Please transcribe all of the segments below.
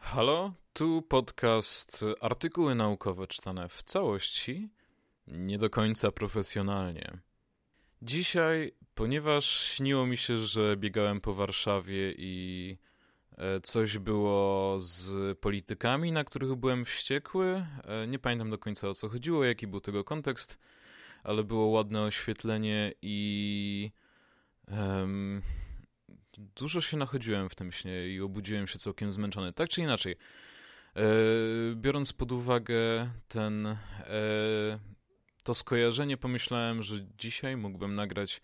Halo, tu podcast artykuły naukowe czytane w całości, nie do końca profesjonalnie. Dzisiaj, ponieważ śniło mi się, że biegałem po Warszawie i e, coś było z politykami, na których byłem wściekły, e, nie pamiętam do końca o co chodziło, jaki był tego kontekst, ale było ładne oświetlenie i... Um, dużo się nachodziłem w tym śnie i obudziłem się całkiem zmęczony. Tak czy inaczej, e, biorąc pod uwagę ten, e, to skojarzenie, pomyślałem, że dzisiaj mógłbym nagrać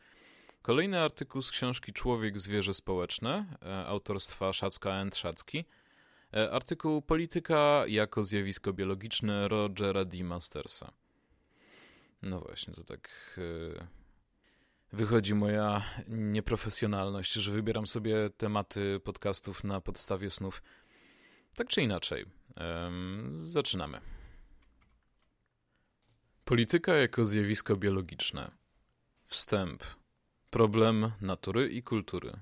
kolejny artykuł z książki Człowiek, zwierzę społeczne e, autorstwa Szacka and Szacki. E, artykuł Polityka jako zjawisko biologiczne Rogera D. Mastersa. No właśnie, to tak e, wychodzi moja nieprofesjonalność, że wybieram sobie tematy podcastów na podstawie snów. Tak czy inaczej, zaczynamy. Polityka jako zjawisko biologiczne. Wstęp. Problem natury i kultury.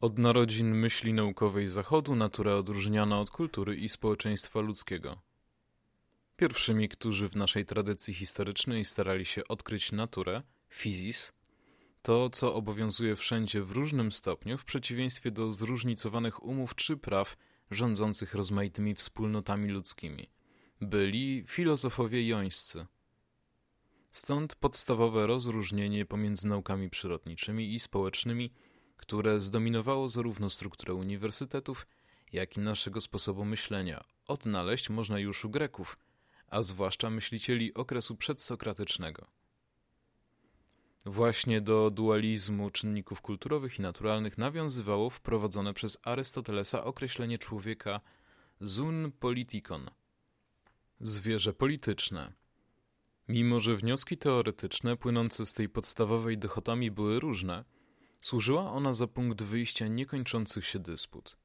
Od narodzin myśli naukowej Zachodu natura odróżniana od kultury i społeczeństwa ludzkiego. Pierwszymi, którzy w naszej tradycji historycznej starali się odkryć naturę – Fizis to, co obowiązuje wszędzie w różnym stopniu, w przeciwieństwie do zróżnicowanych umów czy praw rządzących rozmaitymi wspólnotami ludzkimi. Byli filozofowie jońscy. Stąd podstawowe rozróżnienie pomiędzy naukami przyrodniczymi i społecznymi, które zdominowało zarówno strukturę uniwersytetów, jak i naszego sposobu myślenia. Odnaleźć można już u Greków, a zwłaszcza myślicieli okresu przedsokratycznego. Właśnie do dualizmu czynników kulturowych i naturalnych nawiązywało wprowadzone przez Arystotelesa określenie człowieka zun politikon zwierzę polityczne. Mimo, że wnioski teoretyczne płynące z tej podstawowej dychotomii były różne, służyła ona za punkt wyjścia niekończących się dysput.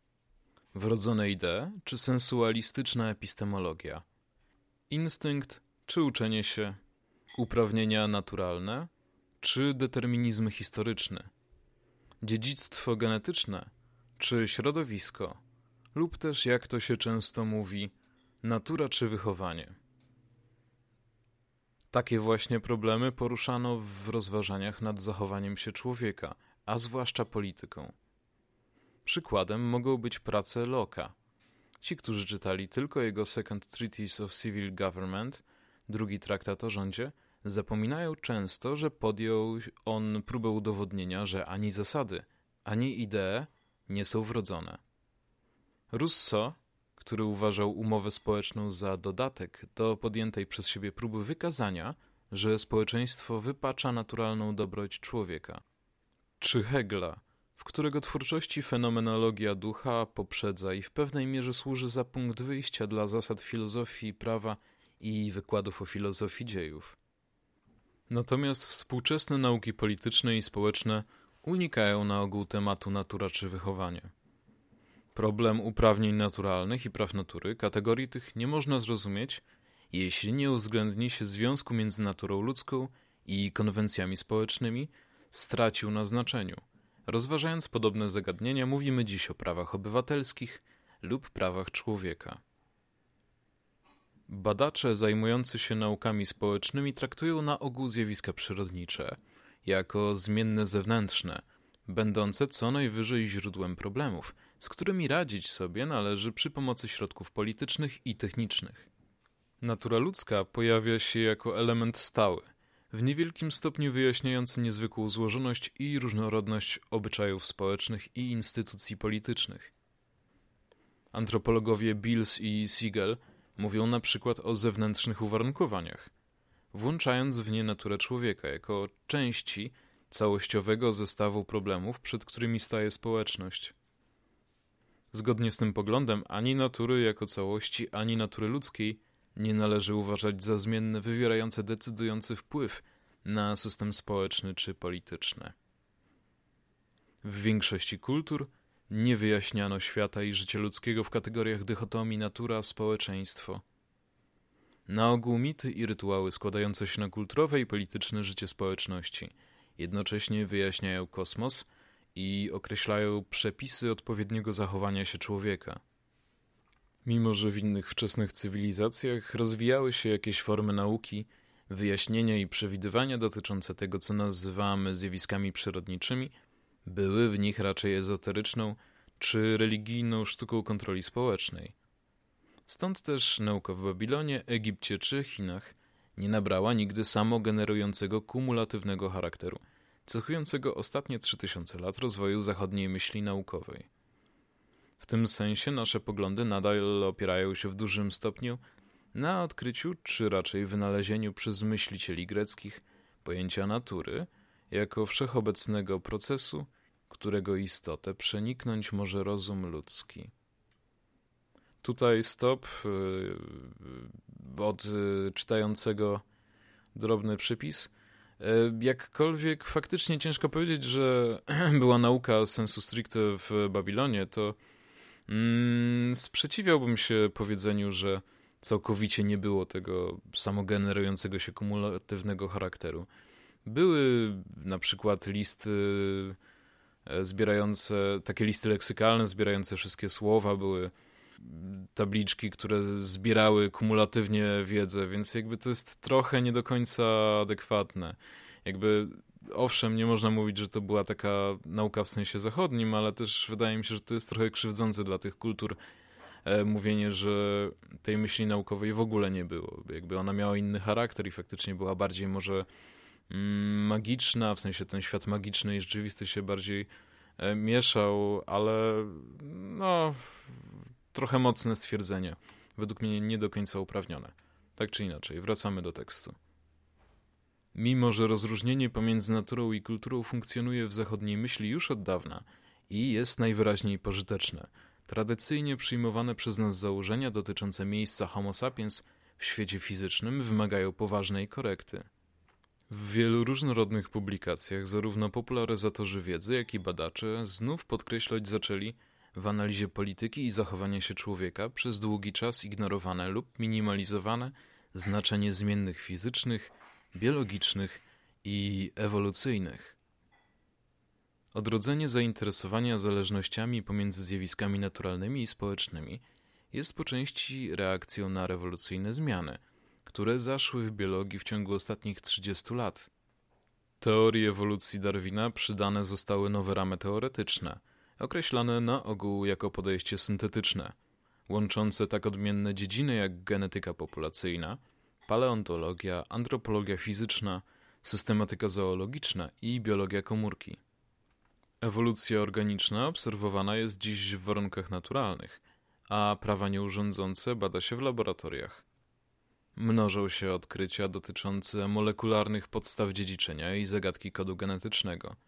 Wrodzone idee czy sensualistyczna epistemologia? Instynkt czy uczenie się? Uprawnienia naturalne – czy determinizm historyczny, dziedzictwo genetyczne, czy środowisko, lub też, jak to się często mówi, natura czy wychowanie. Takie właśnie problemy poruszano w rozważaniach nad zachowaniem się człowieka, a zwłaszcza polityką. Przykładem mogą być prace Locke'a. Ci, którzy czytali tylko jego Second Treatise of Civil Government, drugi traktat o rządzie, Zapominają często, że podjął on próbę udowodnienia, że ani zasady, ani idee nie są wrodzone. Rousseau, który uważał umowę społeczną za dodatek do podjętej przez siebie próby wykazania, że społeczeństwo wypacza naturalną dobroć człowieka. Czy Hegla, w którego twórczości fenomenologia ducha poprzedza i w pewnej mierze służy za punkt wyjścia dla zasad filozofii prawa i wykładów o filozofii dziejów. Natomiast współczesne nauki polityczne i społeczne unikają na ogół tematu natura czy wychowanie. Problem uprawnień naturalnych i praw natury, kategorii tych nie można zrozumieć, jeśli nie uwzględni się związku między naturą ludzką i konwencjami społecznymi, stracił na znaczeniu. Rozważając podobne zagadnienia, mówimy dziś o prawach obywatelskich lub prawach człowieka. Badacze zajmujący się naukami społecznymi traktują na ogół zjawiska przyrodnicze jako zmienne zewnętrzne, będące co najwyżej źródłem problemów, z którymi radzić sobie należy przy pomocy środków politycznych i technicznych. Natura ludzka pojawia się jako element stały, w niewielkim stopniu wyjaśniający niezwykłą złożoność i różnorodność obyczajów społecznych i instytucji politycznych. Antropologowie Bills i Siegel mówią na przykład o zewnętrznych uwarunkowaniach, włączając w nie naturę człowieka jako części całościowego zestawu problemów, przed którymi staje społeczność. Zgodnie z tym poglądem, ani natury jako całości, ani natury ludzkiej nie należy uważać za zmienne wywierające decydujący wpływ na system społeczny czy polityczny. W większości kultur nie wyjaśniano świata i życia ludzkiego w kategoriach dychotomii natura-społeczeństwo. Na ogół mity i rytuały składające się na kulturowe i polityczne życie społeczności jednocześnie wyjaśniają kosmos i określają przepisy odpowiedniego zachowania się człowieka. Mimo, że w innych wczesnych cywilizacjach rozwijały się jakieś formy nauki, wyjaśnienia i przewidywania dotyczące tego, co nazywamy zjawiskami przyrodniczymi, były w nich raczej ezoteryczną czy religijną sztuką kontroli społecznej. Stąd też nauka w Babilonie, Egipcie czy Chinach nie nabrała nigdy samogenerującego kumulatywnego charakteru, cechującego ostatnie 3000 lat rozwoju zachodniej myśli naukowej. W tym sensie nasze poglądy nadal opierają się w dużym stopniu na odkryciu, czy raczej wynalezieniu przez myślicieli greckich pojęcia natury jako wszechobecnego procesu, którego istotę przeniknąć może rozum ludzki. Tutaj stop yy, od yy, czytającego drobny przypis. Yy, jakkolwiek faktycznie ciężko powiedzieć, że była nauka sensu stricte w Babilonie, to mm, sprzeciwiałbym się powiedzeniu, że całkowicie nie było tego samogenerującego się kumulatywnego charakteru. Były na przykład listy e, zbierające, takie listy leksykalne, zbierające wszystkie słowa, były tabliczki, które zbierały kumulatywnie wiedzę, więc jakby to jest trochę nie do końca adekwatne. Jakby owszem, nie można mówić, że to była taka nauka w sensie zachodnim, ale też wydaje mi się, że to jest trochę krzywdzące dla tych kultur e, mówienie, że tej myśli naukowej w ogóle nie było. Jakby ona miała inny charakter i faktycznie była bardziej może magiczna, w sensie ten świat magiczny i rzeczywisty się bardziej e, mieszał, ale no trochę mocne stwierdzenie. Według mnie nie do końca uprawnione. Tak czy inaczej, wracamy do tekstu. Mimo, że rozróżnienie pomiędzy naturą i kulturą funkcjonuje w zachodniej myśli już od dawna i jest najwyraźniej pożyteczne, tradycyjnie przyjmowane przez nas założenia dotyczące miejsca Homo sapiens w świecie fizycznym wymagają poważnej korekty. W wielu różnorodnych publikacjach zarówno popularyzatorzy wiedzy, jak i badacze znów podkreślać zaczęli, w analizie polityki i zachowania się człowieka przez długi czas ignorowane lub minimalizowane znaczenie zmiennych fizycznych, biologicznych i ewolucyjnych. Odrodzenie zainteresowania zależnościami pomiędzy zjawiskami naturalnymi i społecznymi jest po części reakcją na rewolucyjne zmiany, które zaszły w biologii w ciągu ostatnich 30 lat. Teorii ewolucji Darwina przydane zostały nowe ramy teoretyczne – określane na ogół jako podejście syntetyczne, łączące tak odmienne dziedziny jak genetyka populacyjna, paleontologia, antropologia fizyczna, systematyka zoologiczna i biologia komórki. Ewolucja organiczna obserwowana jest dziś w warunkach naturalnych, a prawa nieurządzące bada się w laboratoriach. Mnożą się odkrycia dotyczące molekularnych podstaw dziedziczenia i zagadki kodu genetycznego –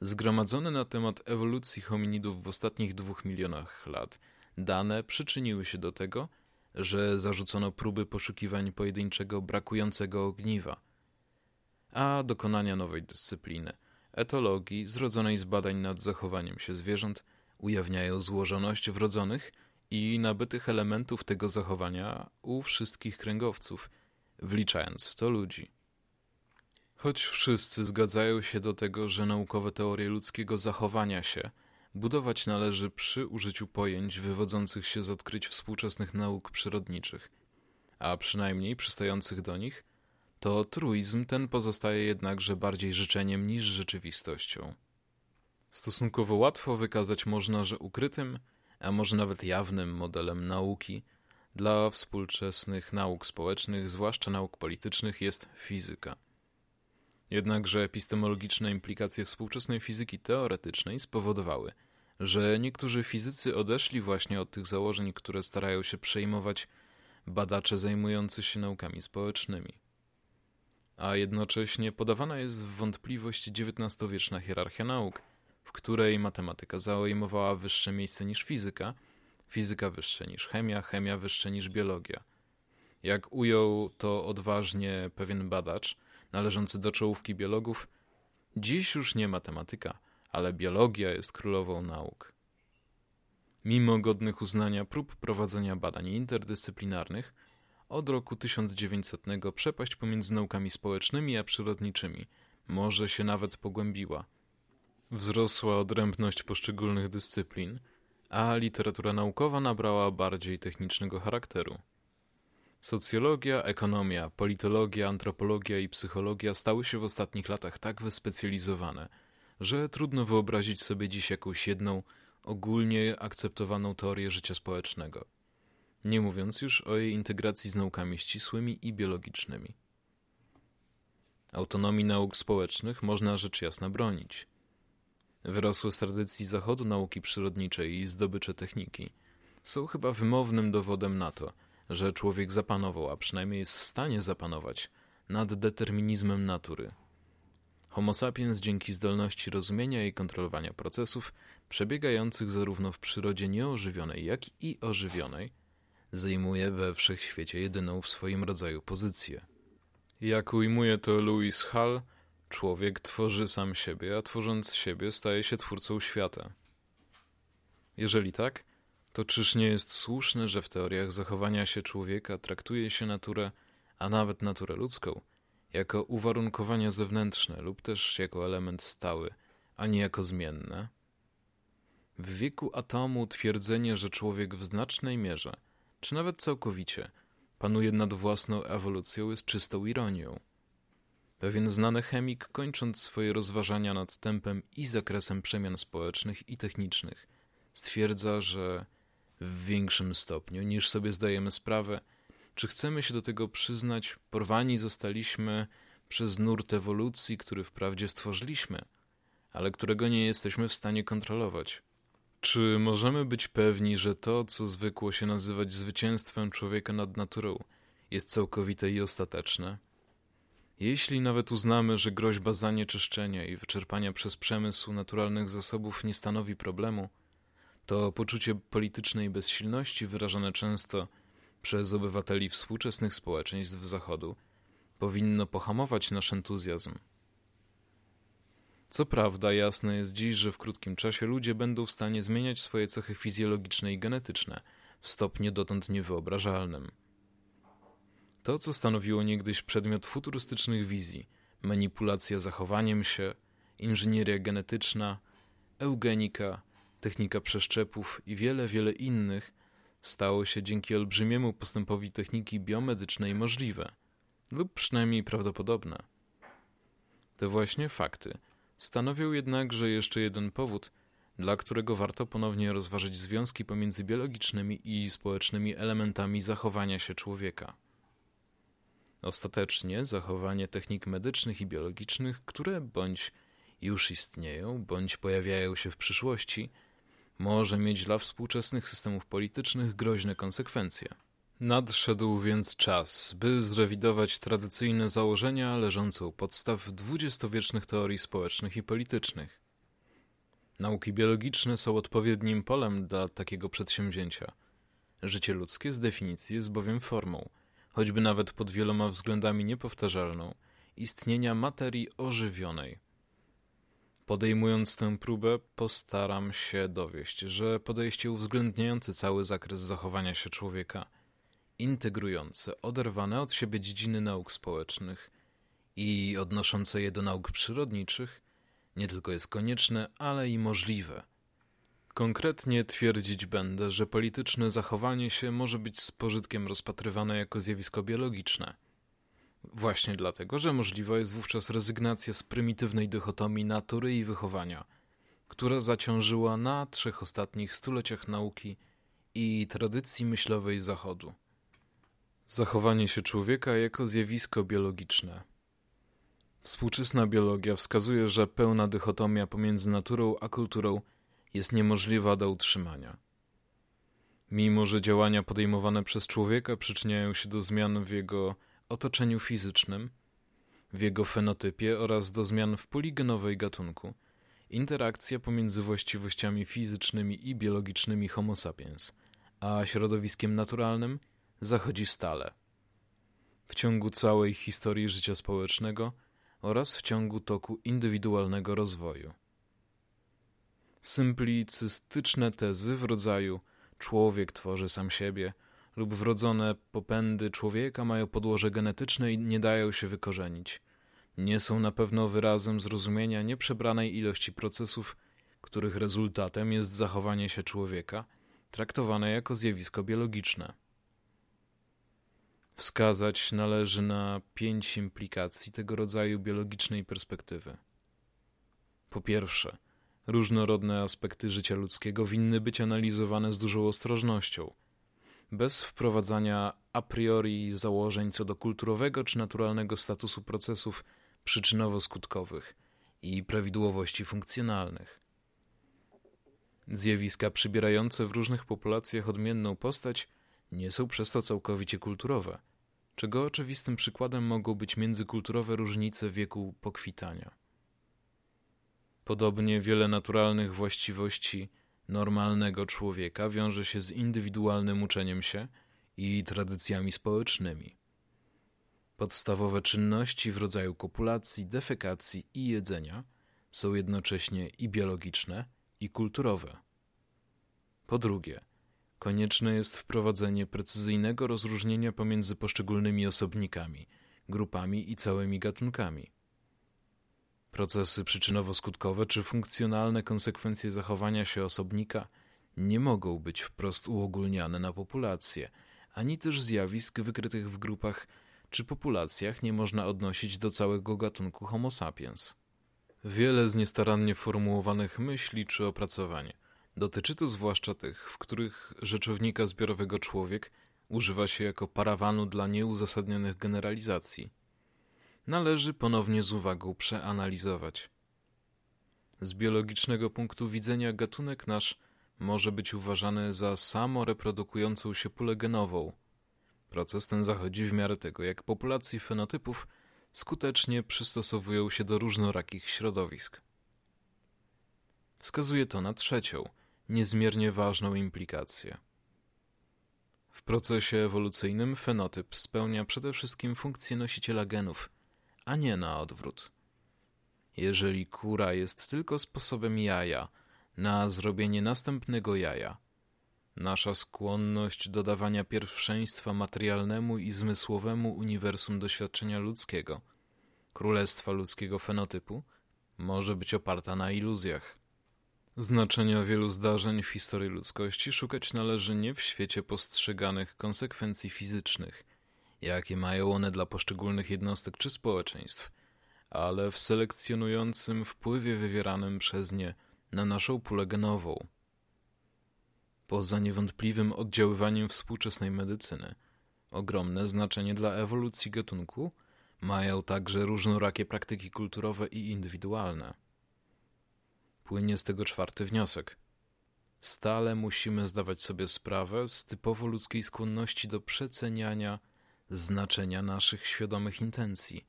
Zgromadzone na temat ewolucji hominidów w ostatnich dwóch milionach lat. Dane przyczyniły się do tego, że zarzucono próby poszukiwań pojedynczego brakującego ogniwa, a dokonania nowej dyscypliny etologii zrodzonej z badań nad zachowaniem się zwierząt ujawniają złożoność wrodzonych i nabytych elementów tego zachowania u wszystkich kręgowców, wliczając w to ludzi. Choć wszyscy zgadzają się do tego, że naukowe teorie ludzkiego zachowania się budować należy przy użyciu pojęć wywodzących się z odkryć współczesnych nauk przyrodniczych, a przynajmniej przystających do nich, to truizm ten pozostaje jednakże bardziej życzeniem niż rzeczywistością. Stosunkowo łatwo wykazać można, że ukrytym, a może nawet jawnym modelem nauki dla współczesnych nauk społecznych, zwłaszcza nauk politycznych, jest fizyka. Jednakże epistemologiczne implikacje współczesnej fizyki teoretycznej spowodowały, że niektórzy fizycy odeszli właśnie od tych założeń, które starają się przejmować badacze zajmujący się naukami społecznymi. A jednocześnie podawana jest w wątpliwość XIX-wieczna hierarchia nauk, w której matematyka zajmowała wyższe miejsce niż fizyka, fizyka wyższe niż chemia, chemia wyższe niż biologia. Jak ujął to odważnie pewien badacz należący do czołówki biologów, dziś już nie matematyka, ale biologia jest królową nauk. Mimo godnych uznania prób prowadzenia badań interdyscyplinarnych, od roku 1900 przepaść pomiędzy naukami społecznymi a przyrodniczymi może się nawet pogłębiła. Wzrosła odrębność poszczególnych dyscyplin, a literatura naukowa nabrała bardziej technicznego charakteru. Socjologia, ekonomia, politologia, antropologia i psychologia stały się w ostatnich latach tak wyspecjalizowane, że trudno wyobrazić sobie dziś jakąś jedną, ogólnie akceptowaną teorię życia społecznego, nie mówiąc już o jej integracji z naukami ścisłymi i biologicznymi. Autonomii nauk społecznych można rzecz jasna bronić. Wyrosłe z tradycji zachodu nauki przyrodniczej i zdobycze techniki są chyba wymownym dowodem na to, że człowiek zapanował, a przynajmniej jest w stanie zapanować nad determinizmem natury. Homo sapiens dzięki zdolności rozumienia i kontrolowania procesów przebiegających zarówno w przyrodzie nieożywionej, jak i ożywionej, zajmuje we wszechświecie jedyną w swoim rodzaju pozycję. Jak ujmuje to Louis Hall, człowiek tworzy sam siebie, a tworząc siebie staje się twórcą świata. Jeżeli tak, to czyż nie jest słuszne, że w teoriach zachowania się człowieka traktuje się naturę, a nawet naturę ludzką, jako uwarunkowania zewnętrzne lub też jako element stały, a nie jako zmienne? W wieku atomu twierdzenie, że człowiek w znacznej mierze, czy nawet całkowicie, panuje nad własną ewolucją jest czystą ironią. Pewien znany chemik, kończąc swoje rozważania nad tempem i zakresem przemian społecznych i technicznych, stwierdza, że w większym stopniu niż sobie zdajemy sprawę, czy chcemy się do tego przyznać, porwani zostaliśmy przez nurt ewolucji, który wprawdzie stworzyliśmy, ale którego nie jesteśmy w stanie kontrolować. Czy możemy być pewni, że to, co zwykło się nazywać zwycięstwem człowieka nad naturą, jest całkowite i ostateczne? Jeśli nawet uznamy, że groźba zanieczyszczenia i wyczerpania przez przemysł naturalnych zasobów nie stanowi problemu, to poczucie politycznej bezsilności wyrażane często przez obywateli współczesnych społeczeństw Zachodu powinno pohamować nasz entuzjazm. Co prawda, jasne jest dziś, że w krótkim czasie ludzie będą w stanie zmieniać swoje cechy fizjologiczne i genetyczne w stopniu dotąd niewyobrażalnym. To, co stanowiło niegdyś przedmiot futurystycznych wizji, manipulacja zachowaniem się, inżynieria genetyczna, eugenika, technika przeszczepów i wiele, wiele innych, stało się dzięki olbrzymiemu postępowi techniki biomedycznej możliwe, lub przynajmniej prawdopodobne. Te właśnie fakty stanowią jednakże jeszcze jeden powód, dla którego warto ponownie rozważyć związki pomiędzy biologicznymi i społecznymi elementami zachowania się człowieka. Ostatecznie zachowanie technik medycznych i biologicznych, które bądź już istnieją, bądź pojawiają się w przyszłości, może mieć dla współczesnych systemów politycznych groźne konsekwencje. Nadszedł więc czas, by zrewidować tradycyjne założenia leżące u podstaw dwudziestowiecznych teorii społecznych i politycznych. Nauki biologiczne są odpowiednim polem dla takiego przedsięwzięcia. Życie ludzkie z definicji jest bowiem formą, choćby nawet pod wieloma względami niepowtarzalną, istnienia materii ożywionej. Podejmując tę próbę, postaram się dowieść, że podejście uwzględniające cały zakres zachowania się człowieka, integrujące oderwane od siebie dziedziny nauk społecznych i odnoszące je do nauk przyrodniczych, nie tylko jest konieczne, ale i możliwe. Konkretnie twierdzić będę, że polityczne zachowanie się może być z pożytkiem rozpatrywane jako zjawisko biologiczne – Właśnie dlatego, że możliwa jest wówczas rezygnacja z prymitywnej dychotomii natury i wychowania, która zaciążyła na trzech ostatnich stuleciach nauki i tradycji myślowej Zachodu. Zachowanie się człowieka jako zjawisko biologiczne. Współczesna biologia wskazuje, że pełna dychotomia pomiędzy naturą a kulturą jest niemożliwa do utrzymania. Mimo, że działania podejmowane przez człowieka przyczyniają się do zmian w jego otoczeniu fizycznym, w jego fenotypie oraz do zmian w poligenowej gatunku, interakcja pomiędzy właściwościami fizycznymi i biologicznymi Homo sapiens, a środowiskiem naturalnym zachodzi stale. W ciągu całej historii życia społecznego oraz w ciągu toku indywidualnego rozwoju. Symplicystyczne tezy w rodzaju człowiek tworzy sam siebie lub wrodzone popędy człowieka mają podłoże genetyczne i nie dają się wykorzenić. Nie są na pewno wyrazem zrozumienia nieprzebranej ilości procesów, których rezultatem jest zachowanie się człowieka, traktowane jako zjawisko biologiczne. Wskazać należy na pięć implikacji tego rodzaju biologicznej perspektywy. Po pierwsze, różnorodne aspekty życia ludzkiego winny być analizowane z dużą ostrożnością, bez wprowadzania a priori założeń co do kulturowego czy naturalnego statusu procesów przyczynowo-skutkowych i prawidłowości funkcjonalnych. Zjawiska przybierające w różnych populacjach odmienną postać nie są przez to całkowicie kulturowe, czego oczywistym przykładem mogą być międzykulturowe różnice wieku pokwitania. Podobnie wiele naturalnych właściwości normalnego człowieka wiąże się z indywidualnym uczeniem się i tradycjami społecznymi. Podstawowe czynności w rodzaju kopulacji, defekacji i jedzenia są jednocześnie i biologiczne, i kulturowe. Po drugie, konieczne jest wprowadzenie precyzyjnego rozróżnienia pomiędzy poszczególnymi osobnikami, grupami i całymi gatunkami. Procesy przyczynowo-skutkowe czy funkcjonalne konsekwencje zachowania się osobnika nie mogą być wprost uogólniane na populację, ani też zjawisk wykrytych w grupach czy populacjach nie można odnosić do całego gatunku Homo sapiens. Wiele z niestarannie formułowanych myśli czy opracowań dotyczy to zwłaszcza tych, w których rzeczownika zbiorowego człowiek używa się jako parawanu dla nieuzasadnionych generalizacji. Należy ponownie z uwagą przeanalizować. Z biologicznego punktu widzenia gatunek nasz może być uważany za samoreprodukującą się pulę genową – Proces ten zachodzi w miarę tego, jak populacje fenotypów skutecznie przystosowują się do różnorakich środowisk. Wskazuje to na trzecią, niezmiernie ważną implikację. W procesie ewolucyjnym fenotyp spełnia przede wszystkim funkcję nosiciela genów, a nie na odwrót. Jeżeli kura jest tylko sposobem jaja na zrobienie następnego jaja, Nasza skłonność do dawania pierwszeństwa materialnemu i zmysłowemu uniwersum doświadczenia ludzkiego, królestwa ludzkiego fenotypu, może być oparta na iluzjach. Znaczenia wielu zdarzeń w historii ludzkości szukać należy nie w świecie postrzeganych konsekwencji fizycznych, jakie mają one dla poszczególnych jednostek czy społeczeństw, ale w selekcjonującym wpływie wywieranym przez nie na naszą pulę genową Poza niewątpliwym oddziaływaniem współczesnej medycyny, ogromne znaczenie dla ewolucji gatunku mają także różnorakie praktyki kulturowe i indywidualne. Płynie z tego czwarty wniosek. Stale musimy zdawać sobie sprawę z typowo ludzkiej skłonności do przeceniania znaczenia naszych świadomych intencji,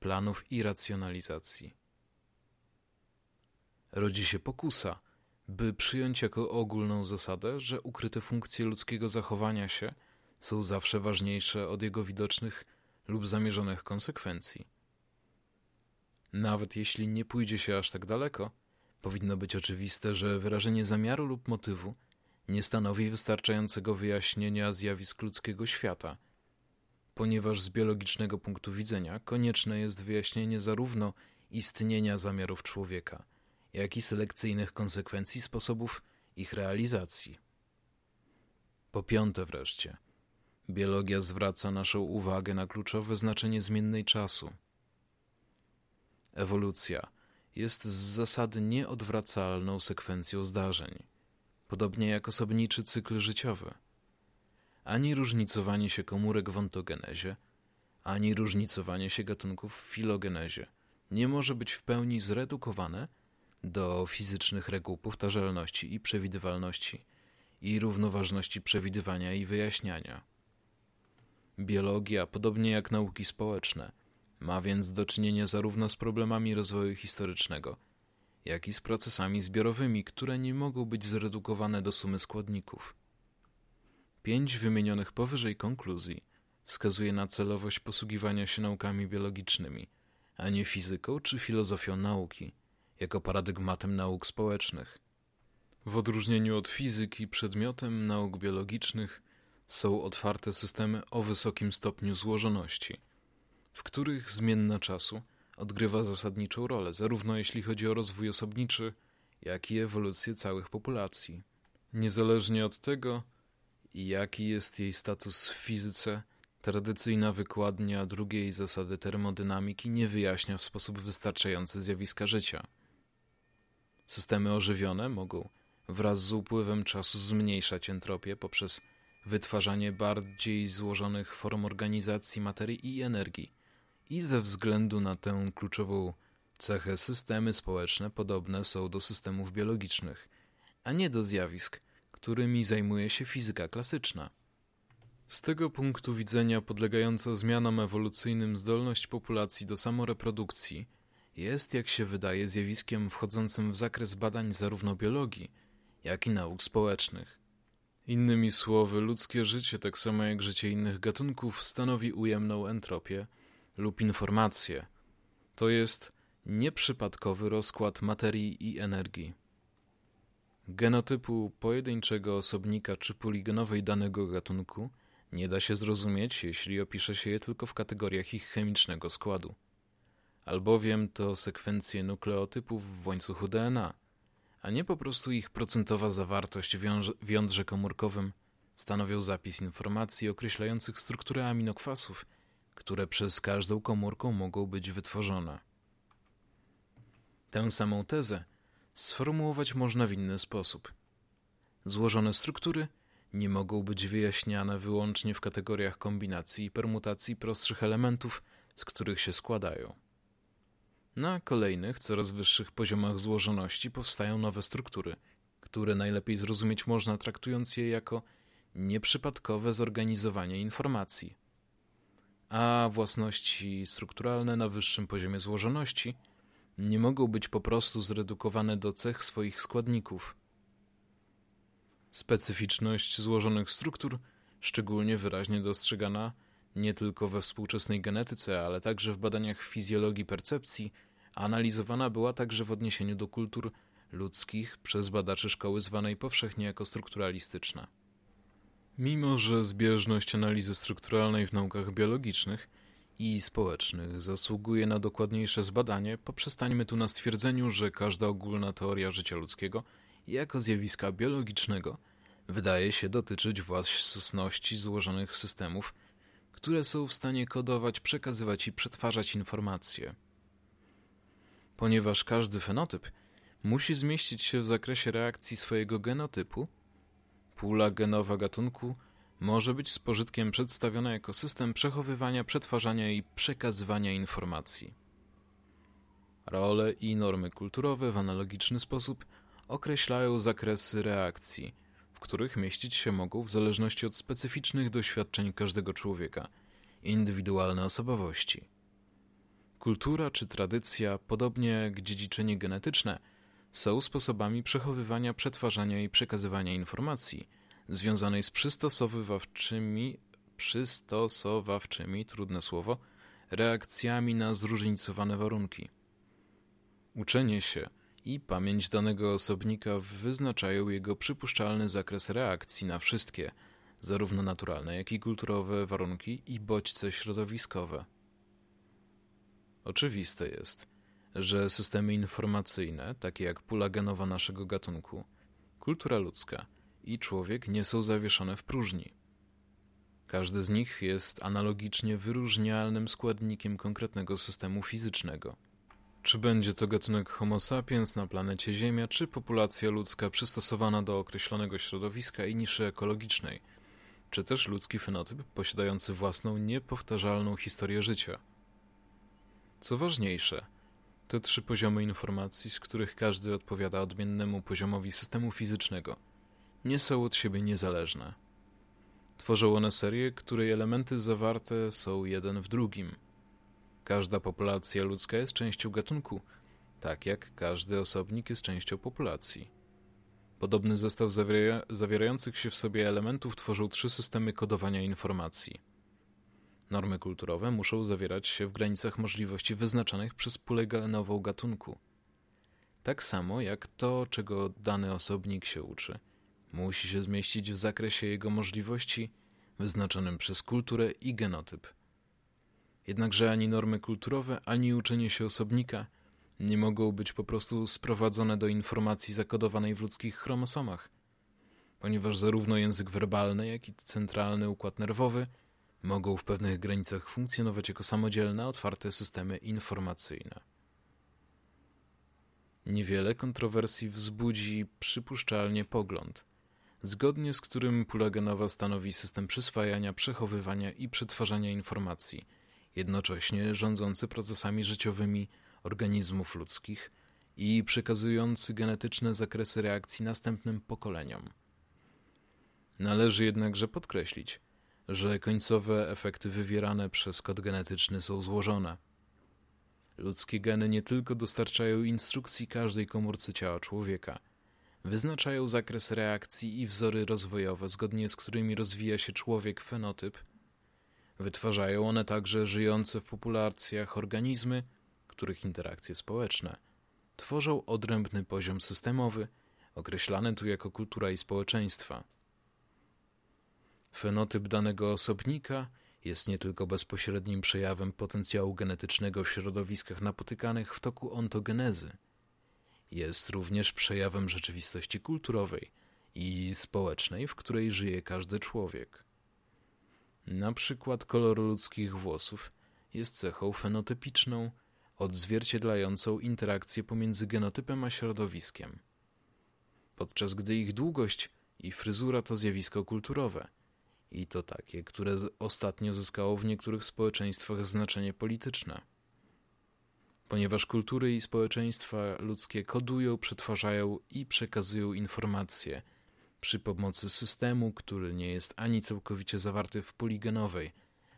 planów i racjonalizacji. Rodzi się pokusa – by przyjąć jako ogólną zasadę, że ukryte funkcje ludzkiego zachowania się są zawsze ważniejsze od jego widocznych lub zamierzonych konsekwencji. Nawet jeśli nie pójdzie się aż tak daleko, powinno być oczywiste, że wyrażenie zamiaru lub motywu nie stanowi wystarczającego wyjaśnienia zjawisk ludzkiego świata, ponieważ z biologicznego punktu widzenia konieczne jest wyjaśnienie zarówno istnienia zamiarów człowieka – jak i selekcyjnych konsekwencji sposobów ich realizacji. Po piąte wreszcie, biologia zwraca naszą uwagę na kluczowe znaczenie zmiennej czasu. Ewolucja, jest z zasady nieodwracalną sekwencją zdarzeń, podobnie jak osobniczy cykl życiowy. Ani różnicowanie się komórek w ontogenezie, ani różnicowanie się gatunków w filogenezie nie może być w pełni zredukowane do fizycznych reguł powtarzalności i przewidywalności i równoważności przewidywania i wyjaśniania. Biologia, podobnie jak nauki społeczne, ma więc do czynienia zarówno z problemami rozwoju historycznego, jak i z procesami zbiorowymi, które nie mogą być zredukowane do sumy składników. Pięć wymienionych powyżej konkluzji wskazuje na celowość posługiwania się naukami biologicznymi, a nie fizyką czy filozofią nauki, jako paradygmatem nauk społecznych. W odróżnieniu od fizyki, przedmiotem nauk biologicznych są otwarte systemy o wysokim stopniu złożoności, w których zmienna czasu odgrywa zasadniczą rolę, zarówno jeśli chodzi o rozwój osobniczy, jak i ewolucję całych populacji. Niezależnie od tego, jaki jest jej status w fizyce, tradycyjna wykładnia drugiej zasady termodynamiki nie wyjaśnia w sposób wystarczający zjawiska życia. Systemy ożywione mogą wraz z upływem czasu zmniejszać entropię poprzez wytwarzanie bardziej złożonych form organizacji materii i energii. I ze względu na tę kluczową cechę systemy społeczne podobne są do systemów biologicznych, a nie do zjawisk, którymi zajmuje się fizyka klasyczna. Z tego punktu widzenia podlegająca zmianom ewolucyjnym zdolność populacji do samoreprodukcji jest, jak się wydaje, zjawiskiem wchodzącym w zakres badań zarówno biologii, jak i nauk społecznych. Innymi słowy, ludzkie życie, tak samo jak życie innych gatunków, stanowi ujemną entropię lub informację. To jest nieprzypadkowy rozkład materii i energii. Genotypu pojedynczego osobnika czy poligenowej danego gatunku nie da się zrozumieć, jeśli opisze się je tylko w kategoriach ich chemicznego składu. Albowiem to sekwencje nukleotypów w łańcuchu DNA, a nie po prostu ich procentowa zawartość w jądrze komórkowym stanowią zapis informacji określających strukturę aminokwasów, które przez każdą komórką mogą być wytworzone. Tę samą tezę sformułować można w inny sposób. Złożone struktury nie mogą być wyjaśniane wyłącznie w kategoriach kombinacji i permutacji prostszych elementów, z których się składają. Na kolejnych, coraz wyższych poziomach złożoności powstają nowe struktury, które najlepiej zrozumieć można traktując je jako nieprzypadkowe zorganizowanie informacji. A własności strukturalne na wyższym poziomie złożoności nie mogą być po prostu zredukowane do cech swoich składników. Specyficzność złożonych struktur, szczególnie wyraźnie dostrzegana nie tylko we współczesnej genetyce, ale także w badaniach fizjologii percepcji, analizowana była także w odniesieniu do kultur ludzkich przez badaczy szkoły zwanej powszechnie jako strukturalistyczna. Mimo, że zbieżność analizy strukturalnej w naukach biologicznych i społecznych zasługuje na dokładniejsze zbadanie, poprzestańmy tu na stwierdzeniu, że każda ogólna teoria życia ludzkiego jako zjawiska biologicznego wydaje się dotyczyć własności złożonych systemów, które są w stanie kodować, przekazywać i przetwarzać informacje. Ponieważ każdy fenotyp musi zmieścić się w zakresie reakcji swojego genotypu, pula genowa gatunku może być z pożytkiem przedstawiona jako system przechowywania, przetwarzania i przekazywania informacji. Role i normy kulturowe w analogiczny sposób określają zakresy reakcji, w których mieścić się mogą w zależności od specyficznych doświadczeń każdego człowieka, indywidualne osobowości. Kultura czy tradycja, podobnie jak dziedziczenie genetyczne, są sposobami przechowywania, przetwarzania i przekazywania informacji związanej z przystosowywawczymi, przystosowawczymi, trudne słowo, reakcjami na zróżnicowane warunki. Uczenie się – i pamięć danego osobnika wyznaczają jego przypuszczalny zakres reakcji na wszystkie, zarówno naturalne, jak i kulturowe warunki i bodźce środowiskowe. Oczywiste jest, że systemy informacyjne, takie jak pula genowa naszego gatunku, kultura ludzka i człowiek nie są zawieszone w próżni. Każdy z nich jest analogicznie wyróżnialnym składnikiem konkretnego systemu fizycznego – Czy będzie to gatunek Homo sapiens na planecie Ziemia, czy populacja ludzka przystosowana do określonego środowiska i niszy ekologicznej, czy też ludzki fenotyp posiadający własną, niepowtarzalną historię życia. Co ważniejsze, te trzy poziomy informacji, z których każdy odpowiada odmiennemu poziomowi systemu fizycznego, nie są od siebie niezależne. Tworzą one serię, której elementy zawarte są jeden w drugim. Każda populacja ludzka jest częścią gatunku, tak jak każdy osobnik jest częścią populacji. Podobny zestaw zawiera zawierających się w sobie elementów tworzą trzy systemy kodowania informacji. Normy kulturowe muszą zawierać się w granicach możliwości wyznaczonych przez pulę genową gatunku. Tak samo jak to, czego dany osobnik się uczy, musi się zmieścić w zakresie jego możliwości wyznaczonym przez kulturę i genotyp. Jednakże ani normy kulturowe, ani uczenie się osobnika nie mogą być po prostu sprowadzone do informacji zakodowanej w ludzkich chromosomach, ponieważ zarówno język werbalny, jak i centralny układ nerwowy – mogą w pewnych granicach funkcjonować jako samodzielne, otwarte systemy informacyjne. Niewiele kontrowersji wzbudzi przypuszczalnie pogląd, zgodnie z którym pula genowa stanowi system przyswajania, przechowywania i przetwarzania informacji, jednocześnie rządzący procesami życiowymi organizmów ludzkich i przekazujący genetyczne zakresy reakcji następnym pokoleniom. Należy jednakże podkreślić, że końcowe efekty wywierane przez kod genetyczny są złożone. Ludzkie geny nie tylko dostarczają instrukcji każdej komórce ciała człowieka, wyznaczają zakres reakcji i wzory rozwojowe, zgodnie z którymi rozwija się człowiek fenotyp. Wytwarzają one także żyjące w populacjach organizmy, których interakcje społeczne tworzą odrębny poziom systemowy, określany tu jako kultura i społeczeństwa. Fenotyp danego osobnika jest nie tylko bezpośrednim przejawem potencjału genetycznego w środowiskach napotykanych w toku ontogenezy, jest również przejawem rzeczywistości kulturowej i społecznej, w której żyje każdy człowiek. Na przykład kolor ludzkich włosów jest cechą fenotypiczną, odzwierciedlającą interakcję pomiędzy genotypem a środowiskiem, podczas gdy ich długość i fryzura to zjawisko kulturowe – i to takie, które ostatnio zyskało w niektórych społeczeństwach znaczenie polityczne. Ponieważ kultury i społeczeństwa ludzkie kodują, przetwarzają i przekazują informacje przy pomocy systemu, który nie jest ani całkowicie zawarty w puli genowej,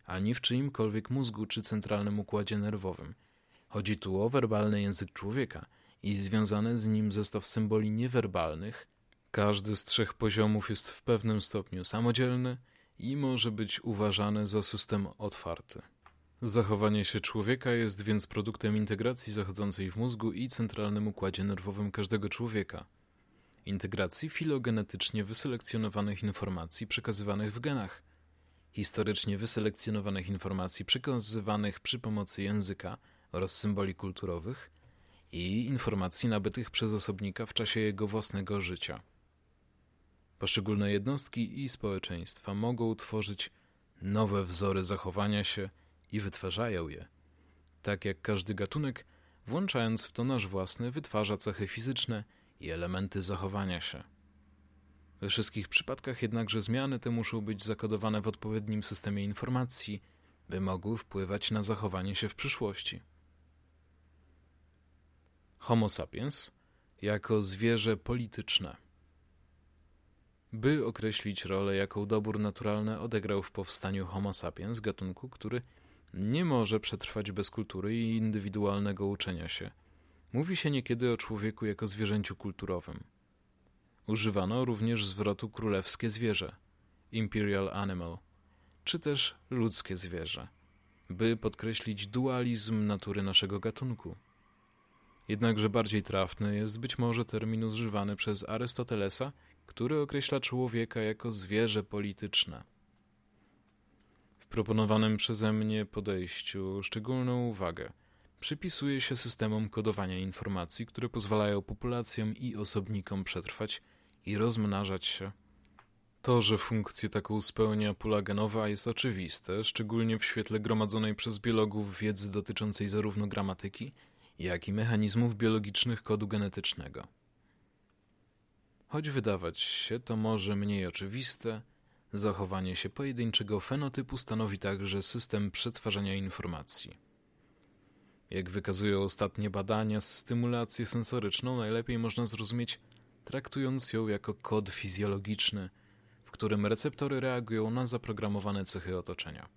ani w czyimkolwiek mózgu czy centralnym układzie nerwowym. Chodzi tu o werbalny język człowieka i związany z nim zestaw symboli niewerbalnych. Każdy z trzech poziomów jest w pewnym stopniu samodzielny – i może być uważane za system otwarty. Zachowanie się człowieka jest więc produktem integracji zachodzącej w mózgu i centralnym układzie nerwowym każdego człowieka. Integracji filogenetycznie wyselekcjonowanych informacji przekazywanych w genach, historycznie wyselekcjonowanych informacji przekazywanych przy pomocy języka oraz symboli kulturowych i informacji nabytych przez osobnika w czasie jego własnego życia. Poszczególne jednostki i społeczeństwa mogą tworzyć nowe wzory zachowania się i wytwarzają je. Tak jak każdy gatunek, włączając w to nasz własny, wytwarza cechy fizyczne i elementy zachowania się. We wszystkich przypadkach jednakże zmiany te muszą być zakodowane w odpowiednim systemie informacji, by mogły wpływać na zachowanie się w przyszłości. Homo sapiens jako zwierzę polityczne. By określić rolę, jaką dobór naturalny odegrał w powstaniu Homo sapiens, gatunku, który nie może przetrwać bez kultury i indywidualnego uczenia się. Mówi się niekiedy o człowieku jako zwierzęciu kulturowym. Używano również zwrotu królewskie zwierzę, imperial animal, czy też ludzkie zwierzę, by podkreślić dualizm natury naszego gatunku. Jednakże bardziej trafny jest być może termin używany przez Arystotelesa który określa człowieka jako zwierzę polityczne. Proponowanym przeze mnie podejściu szczególną uwagę przypisuje się systemom kodowania informacji, które pozwalają populacjom i osobnikom przetrwać i rozmnażać się. To, że funkcję taką spełnia pula genowa jest oczywiste, szczególnie w świetle gromadzonej przez biologów wiedzy dotyczącej zarówno gramatyki, jak i mechanizmów biologicznych kodu genetycznego. Choć wydawać się to może mniej oczywiste, zachowanie się pojedynczego fenotypu stanowi także system przetwarzania informacji. Jak wykazują ostatnie badania, stymulację sensoryczną najlepiej można zrozumieć traktując ją jako kod fizjologiczny, w którym receptory reagują na zaprogramowane cechy otoczenia.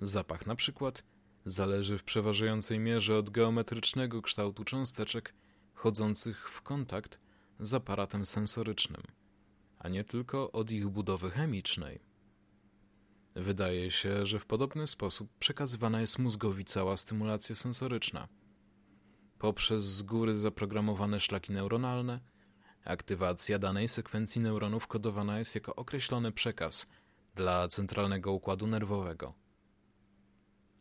Zapach na przykład zależy w przeważającej mierze od geometrycznego kształtu cząsteczek wchodzących w kontakt z aparatem sensorycznym, a nie tylko od ich budowy chemicznej. Wydaje się, że w podobny sposób przekazywana jest mózgowi cała stymulacja sensoryczna. Poprzez z góry zaprogramowane szlaki neuronalne, aktywacja danej sekwencji neuronów kodowana jest jako określony przekaz dla centralnego układu nerwowego.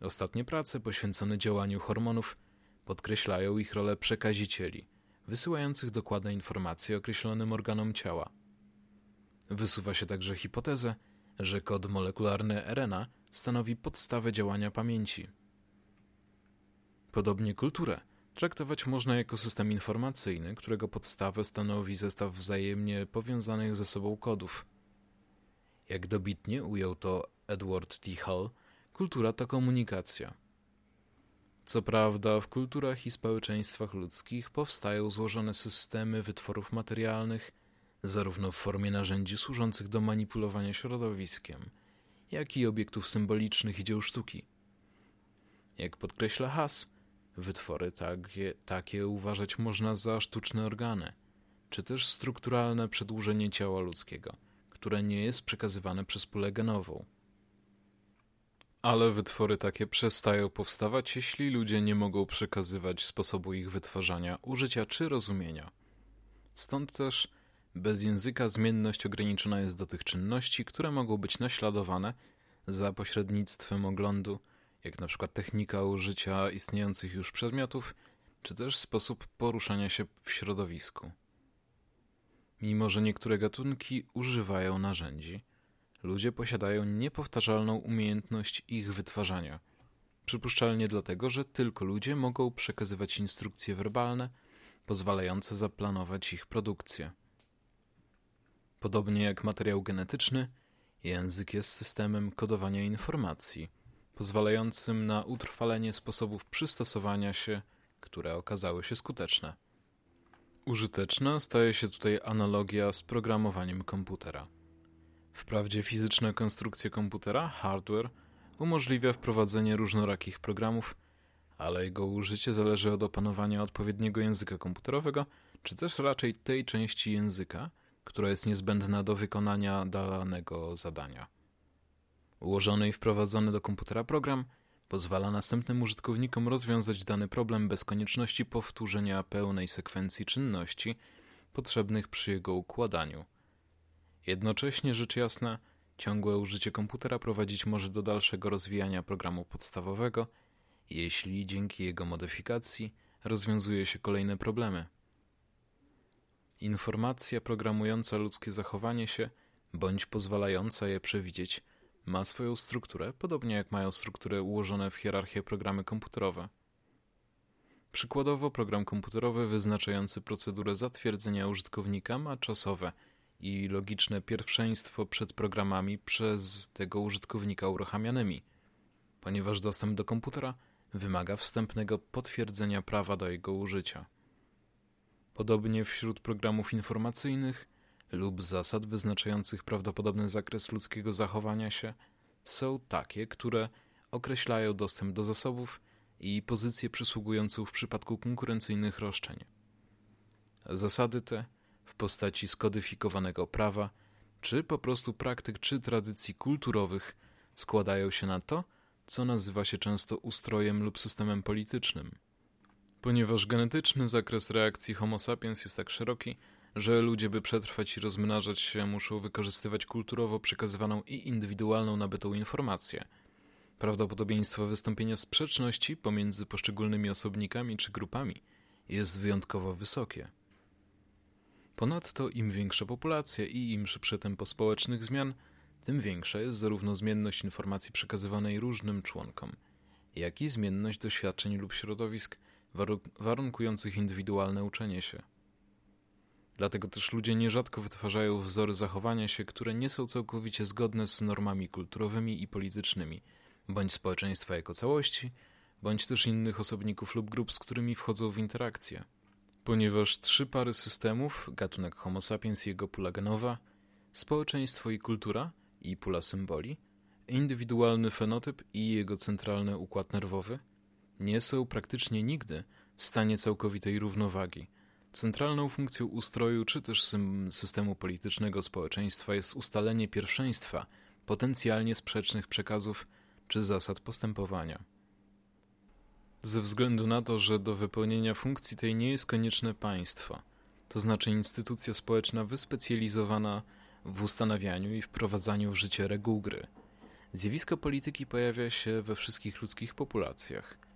Ostatnie prace poświęcone działaniu hormonów podkreślają ich rolę przekazicieli, wysyłających dokładne informacje określonym organom ciała. Wysuwa się także hipotezę, że kod molekularny RNA stanowi podstawę działania pamięci. Podobnie kulturę traktować można jako system informacyjny, którego podstawę stanowi zestaw wzajemnie powiązanych ze sobą kodów. Jak dobitnie ujął to Edward T. Hall, kultura to komunikacja. Co prawda, w kulturach i społeczeństwach ludzkich powstają złożone systemy wytworów materialnych, zarówno w formie narzędzi służących do manipulowania środowiskiem, jak i obiektów symbolicznych i dzieł sztuki. Jak podkreśla Haas, wytwory takie, takie uważać można za sztuczne organy, czy też strukturalne przedłużenie ciała ludzkiego, które nie jest przekazywane przez pulę genową. Ale wytwory takie przestają powstawać, jeśli ludzie nie mogą przekazywać sposobu ich wytwarzania, użycia czy rozumienia. Stąd też bez języka zmienność ograniczona jest do tych czynności, które mogą być naśladowane za pośrednictwem oglądu, jak na przykład technika użycia istniejących już przedmiotów, czy też sposób poruszania się w środowisku. Mimo, że niektóre gatunki używają narzędzi, ludzie posiadają niepowtarzalną umiejętność ich wytwarzania. Przypuszczalnie dlatego, że tylko ludzie mogą przekazywać instrukcje werbalne, pozwalające zaplanować ich produkcję. Podobnie jak materiał genetyczny, język jest systemem kodowania informacji, pozwalającym na utrwalenie sposobów przystosowania się, które okazały się skuteczne. Użyteczna staje się tutaj analogia z programowaniem komputera. Wprawdzie fizyczna konstrukcja komputera, hardware, umożliwia wprowadzenie różnorakich programów, ale jego użycie zależy od opanowania odpowiedniego języka komputerowego, czy też raczej tej części języka, która jest niezbędna do wykonania danego zadania. Ułożony i wprowadzony do komputera program pozwala następnym użytkownikom rozwiązać dany problem bez konieczności powtórzenia pełnej sekwencji czynności potrzebnych przy jego układaniu. Jednocześnie, rzecz jasna, ciągłe użycie komputera prowadzić może do dalszego rozwijania programu podstawowego, jeśli dzięki jego modyfikacji rozwiązuje się kolejne problemy. Informacja programująca ludzkie zachowanie się, bądź pozwalająca je przewidzieć, ma swoją strukturę, podobnie jak mają strukturę ułożone w hierarchię programy komputerowe. Przykładowo program komputerowy wyznaczający procedurę zatwierdzenia użytkownika ma czasowe i logiczne pierwszeństwo przed programami przez tego użytkownika uruchamianymi, ponieważ dostęp do komputera wymaga wstępnego potwierdzenia prawa do jego użycia. Podobnie wśród programów informacyjnych lub zasad wyznaczających prawdopodobny zakres ludzkiego zachowania się są takie, które określają dostęp do zasobów i pozycję przysługującą w przypadku konkurencyjnych roszczeń. Zasady te w postaci skodyfikowanego prawa, czy po prostu praktyk czy tradycji kulturowych składają się na to, co nazywa się często ustrojem lub systemem politycznym. Ponieważ genetyczny zakres reakcji Homo sapiens jest tak szeroki, że ludzie, by przetrwać i rozmnażać się, muszą wykorzystywać kulturowo przekazywaną i indywidualną nabytą informację. Prawdopodobieństwo wystąpienia sprzeczności pomiędzy poszczególnymi osobnikami czy grupami jest wyjątkowo wysokie. Ponadto im większa populacja i im szybsze tempo społecznych zmian, tym większa jest zarówno zmienność informacji przekazywanej różnym członkom, jak i zmienność doświadczeń lub środowisk warunkujących indywidualne uczenie się. Dlatego też ludzie nierzadko wytwarzają wzory zachowania się, które nie są całkowicie zgodne z normami kulturowymi i politycznymi, bądź społeczeństwa jako całości, bądź też innych osobników lub grup, z którymi wchodzą w interakcję. Ponieważ trzy pary systemów, gatunek Homo sapiens i jego pula genowa, społeczeństwo i kultura i pula symboli, indywidualny fenotyp i jego centralny układ nerwowy, nie są praktycznie nigdy w stanie całkowitej równowagi – Centralną funkcją ustroju czy też systemu politycznego społeczeństwa jest ustalenie pierwszeństwa potencjalnie sprzecznych przekazów czy zasad postępowania. Ze względu na to, że do wypełnienia funkcji tej nie jest konieczne państwo, to znaczy instytucja społeczna wyspecjalizowana w ustanawianiu i wprowadzaniu w życie reguł gry. Zjawisko polityki pojawia się we wszystkich ludzkich populacjach.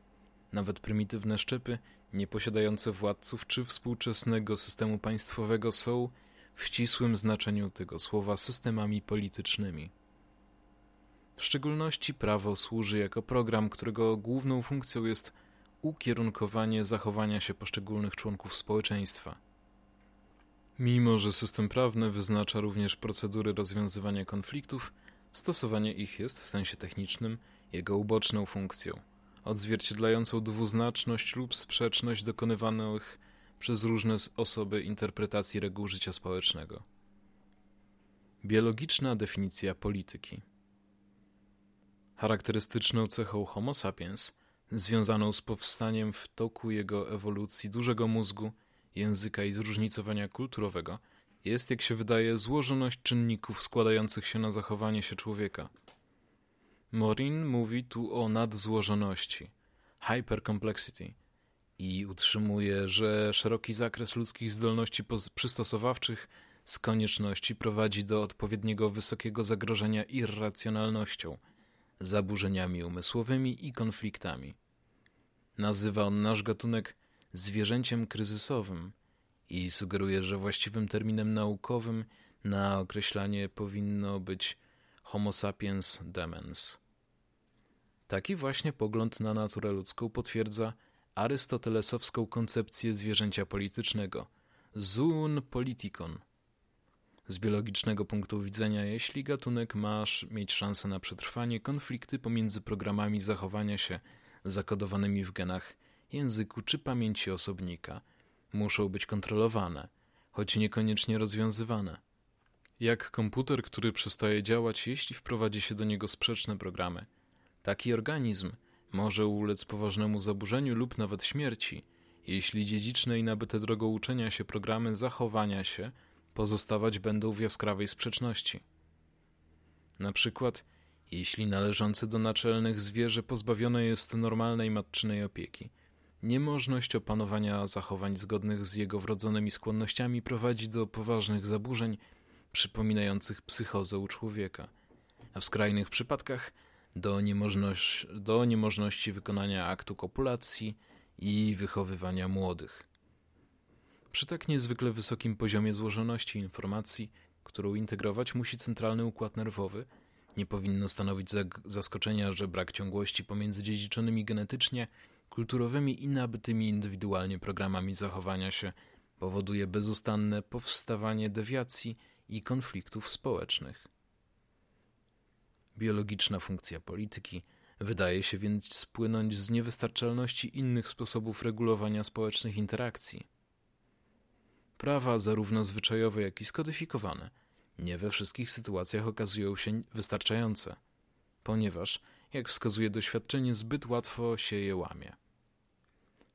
Nawet prymitywne szczepy nieposiadające władców czy współczesnego systemu państwowego są w ścisłym znaczeniu tego słowa systemami politycznymi. W szczególności prawo służy jako program, którego główną funkcją jest ukierunkowanie zachowania się poszczególnych członków społeczeństwa. Mimo, że system prawny wyznacza również procedury rozwiązywania konfliktów, stosowanie ich jest w sensie technicznym jego uboczną funkcją odzwierciedlającą dwuznaczność lub sprzeczność dokonywanych przez różne osoby interpretacji reguł życia społecznego. Biologiczna definicja polityki. Charakterystyczną cechą Homo sapiens, związaną z powstaniem w toku jego ewolucji dużego mózgu, języka i zróżnicowania kulturowego, jest, jak się wydaje, złożoność czynników składających się na zachowanie się człowieka – Morin mówi tu o nadzłożoności, hypercomplexity i utrzymuje, że szeroki zakres ludzkich zdolności przystosowawczych z konieczności prowadzi do odpowiedniego wysokiego zagrożenia irracjonalnością, zaburzeniami umysłowymi i konfliktami. Nazywa on nasz gatunek zwierzęciem kryzysowym i sugeruje, że właściwym terminem naukowym na określanie powinno być Homo sapiens demens. Taki właśnie pogląd na naturę ludzką potwierdza arystotelesowską koncepcję zwierzęcia politycznego zoon politikon. Z biologicznego punktu widzenia, jeśli gatunek ma mieć szansę na przetrwanie, konflikty pomiędzy programami zachowania się zakodowanymi w genach, języku czy pamięci osobnika muszą być kontrolowane, choć niekoniecznie rozwiązywane. Jak komputer, który przestaje działać, jeśli wprowadzi się do niego sprzeczne programy – Taki organizm może ulec poważnemu zaburzeniu lub nawet śmierci, jeśli dziedziczne i nabyte drogą uczenia się programy zachowania się pozostawać będą w jaskrawej sprzeczności. Na przykład, jeśli należące do naczelnych zwierzę pozbawione jest normalnej matczynej opieki, niemożność opanowania zachowań zgodnych z jego wrodzonymi skłonnościami prowadzi do poważnych zaburzeń przypominających psychozę u człowieka, a w skrajnych przypadkach do, niemożność, do niemożności wykonania aktu kopulacji i wychowywania młodych. Przy tak niezwykle wysokim poziomie złożoności informacji, którą integrować musi centralny układ nerwowy, nie powinno stanowić zaskoczenia, że brak ciągłości pomiędzy dziedziczonymi genetycznie, kulturowymi i nabytymi indywidualnie programami zachowania się powoduje bezustanne powstawanie dewiacji i konfliktów społecznych. Biologiczna funkcja polityki wydaje się więc spłynąć z niewystarczalności innych sposobów regulowania społecznych interakcji. Prawa, zarówno zwyczajowe, jak i skodyfikowane, nie we wszystkich sytuacjach okazują się wystarczające, ponieważ, jak wskazuje doświadczenie, zbyt łatwo się je łamie.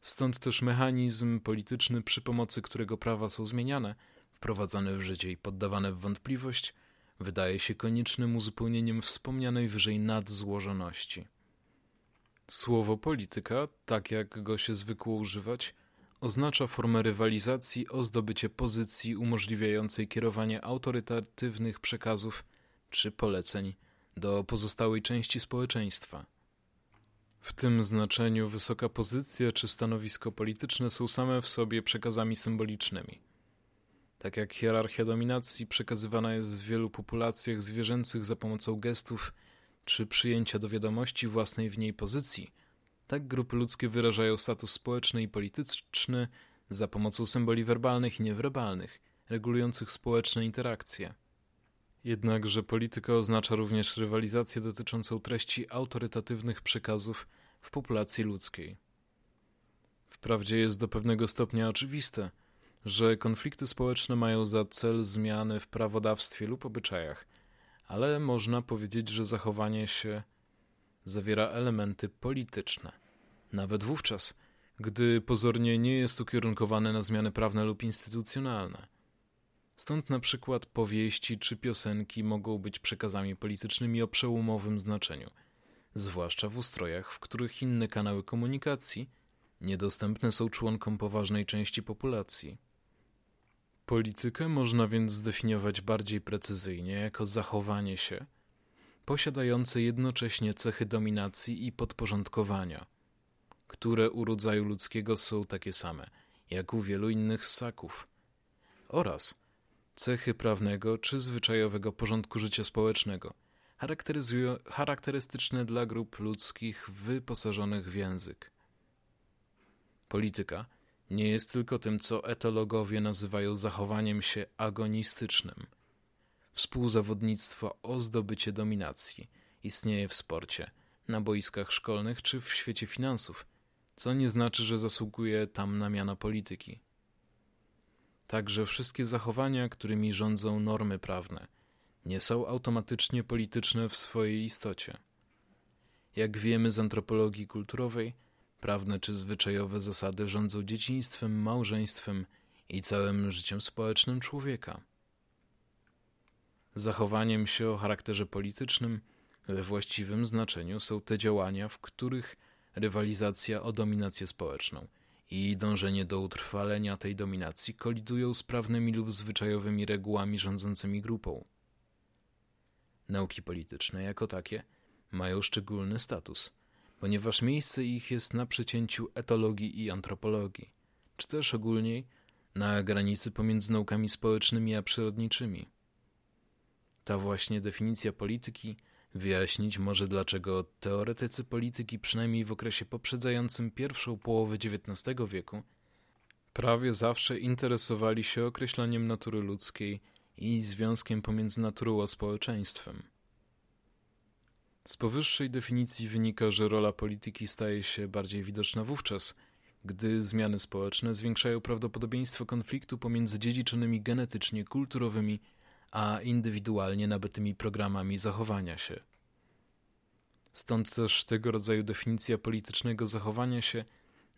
Stąd też mechanizm polityczny, przy pomocy którego prawa są zmieniane, wprowadzane w życie i poddawane w wątpliwość – wydaje się koniecznym uzupełnieniem wspomnianej wyżej nadzłożoności. Słowo polityka, tak jak go się zwykło używać, oznacza formę rywalizacji o zdobycie pozycji umożliwiającej kierowanie autorytatywnych przekazów czy poleceń do pozostałej części społeczeństwa. W tym znaczeniu wysoka pozycja czy stanowisko polityczne są same w sobie przekazami symbolicznymi. Tak jak hierarchia dominacji przekazywana jest w wielu populacjach zwierzęcych za pomocą gestów czy przyjęcia do wiadomości własnej w niej pozycji, Tak grupy ludzkie wyrażają status społeczny i polityczny za pomocą symboli werbalnych i niewerbalnych, regulujących społeczne interakcje. Jednakże polityka oznacza również rywalizację dotyczącą treści autorytatywnych przekazów w populacji ludzkiej. Wprawdzie jest do pewnego stopnia oczywiste, że konflikty społeczne mają za cel zmiany w prawodawstwie lub obyczajach, ale można powiedzieć, że zachowanie się zawiera elementy polityczne. Nawet wówczas, gdy pozornie nie jest ukierunkowane na zmiany prawne lub instytucjonalne. Stąd na przykład powieści czy piosenki mogą być przekazami politycznymi o przełomowym znaczeniu, zwłaszcza w ustrojach, w których inne kanały komunikacji niedostępne są członkom poważnej części populacji. Politykę można więc zdefiniować bardziej precyzyjnie jako zachowanie się, posiadające jednocześnie cechy dominacji i podporządkowania, które u rodzaju ludzkiego są takie same, jak u wielu innych ssaków, oraz cechy prawnego czy zwyczajowego porządku życia społecznego, charakterystyczne dla grup ludzkich wyposażonych w język. Polityka nie jest tylko tym, co etologowie nazywają zachowaniem się agonistycznym. Współzawodnictwo o zdobycie dominacji istnieje w sporcie, na boiskach szkolnych czy w świecie finansów, co nie znaczy, że zasługuje tam na miano polityki. Także wszystkie zachowania, którymi rządzą normy prawne, nie są automatycznie polityczne w swojej istocie. Jak wiemy z antropologii kulturowej, Prawne czy zwyczajowe zasady rządzą dzieciństwem, małżeństwem i całym życiem społecznym człowieka. Zachowaniem się o charakterze politycznym we właściwym znaczeniu są te działania, w których rywalizacja o dominację społeczną i dążenie do utrwalenia tej dominacji kolidują z prawnymi lub zwyczajowymi regułami rządzącymi grupą. Nauki polityczne jako takie mają szczególny status – ponieważ miejsce ich jest na przecięciu etologii i antropologii, czy też ogólniej na granicy pomiędzy naukami społecznymi a przyrodniczymi. Ta właśnie definicja polityki wyjaśnić może, dlaczego teoretycy polityki, przynajmniej w okresie poprzedzającym pierwszą połowę XIX wieku, prawie zawsze interesowali się określeniem natury ludzkiej i związkiem pomiędzy naturą a społeczeństwem. Z powyższej definicji wynika, że rola polityki staje się bardziej widoczna wówczas, gdy zmiany społeczne zwiększają prawdopodobieństwo konfliktu pomiędzy dziedziczonymi genetycznie kulturowymi a indywidualnie nabytymi programami zachowania się. Stąd też tego rodzaju definicja politycznego zachowania się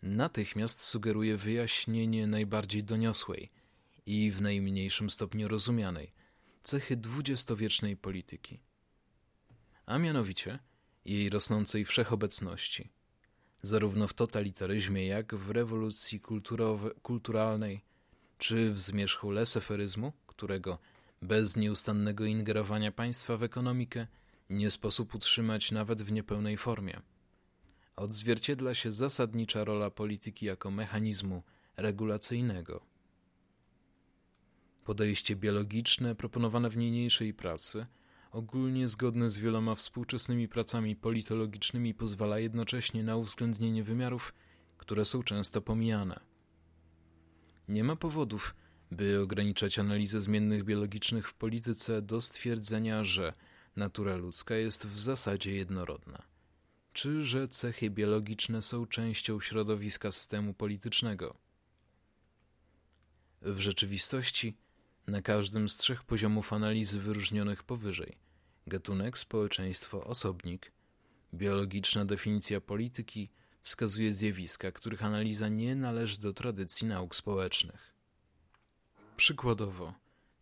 natychmiast sugeruje wyjaśnienie najbardziej doniosłej i w najmniejszym stopniu rozumianej cechy dwudziestowiecznej polityki a mianowicie jej rosnącej wszechobecności, zarówno w totalitaryzmie, jak w rewolucji kulturalnej, czy w zmierzchu leseferyzmu, którego bez nieustannego ingerowania państwa w ekonomikę nie sposób utrzymać nawet w niepełnej formie. Odzwierciedla się zasadnicza rola polityki jako mechanizmu regulacyjnego. Podejście biologiczne proponowane w niniejszej pracy – ogólnie zgodne z wieloma współczesnymi pracami politologicznymi, pozwala jednocześnie na uwzględnienie wymiarów, które są często pomijane. Nie ma powodów, by ograniczać analizę zmiennych biologicznych w polityce do stwierdzenia, że natura ludzka jest w zasadzie jednorodna, czy że cechy biologiczne są częścią środowiska systemu politycznego. W rzeczywistości, na każdym z trzech poziomów analizy wyróżnionych powyżej gatunek, społeczeństwo, osobnik biologiczna definicja polityki wskazuje zjawiska, których analiza nie należy do tradycji nauk społecznych. Przykładowo,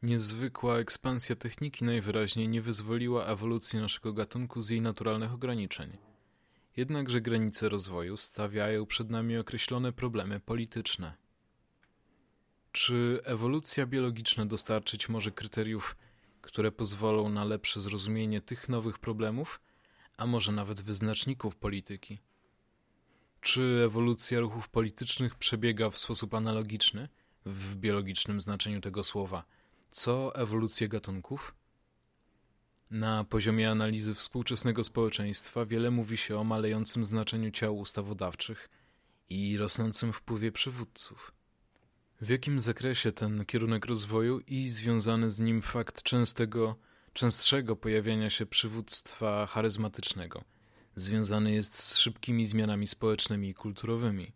niezwykła ekspansja techniki najwyraźniej nie wyzwoliła ewolucji naszego gatunku z jej naturalnych ograniczeń. Jednakże granice rozwoju stawiają przed nami określone problemy polityczne. Czy ewolucja biologiczna dostarczyć może kryteriów, które pozwolą na lepsze zrozumienie tych nowych problemów, a może nawet wyznaczników polityki? Czy ewolucja ruchów politycznych przebiega w sposób analogiczny, w biologicznym znaczeniu tego słowa, co ewolucja gatunków? Na poziomie analizy współczesnego społeczeństwa wiele mówi się o malejącym znaczeniu ciał ustawodawczych i rosnącym wpływie przywódców. W jakim zakresie ten kierunek rozwoju i związany z nim fakt częstego, częstszego pojawiania się przywództwa charyzmatycznego związany jest z szybkimi zmianami społecznymi i kulturowymi?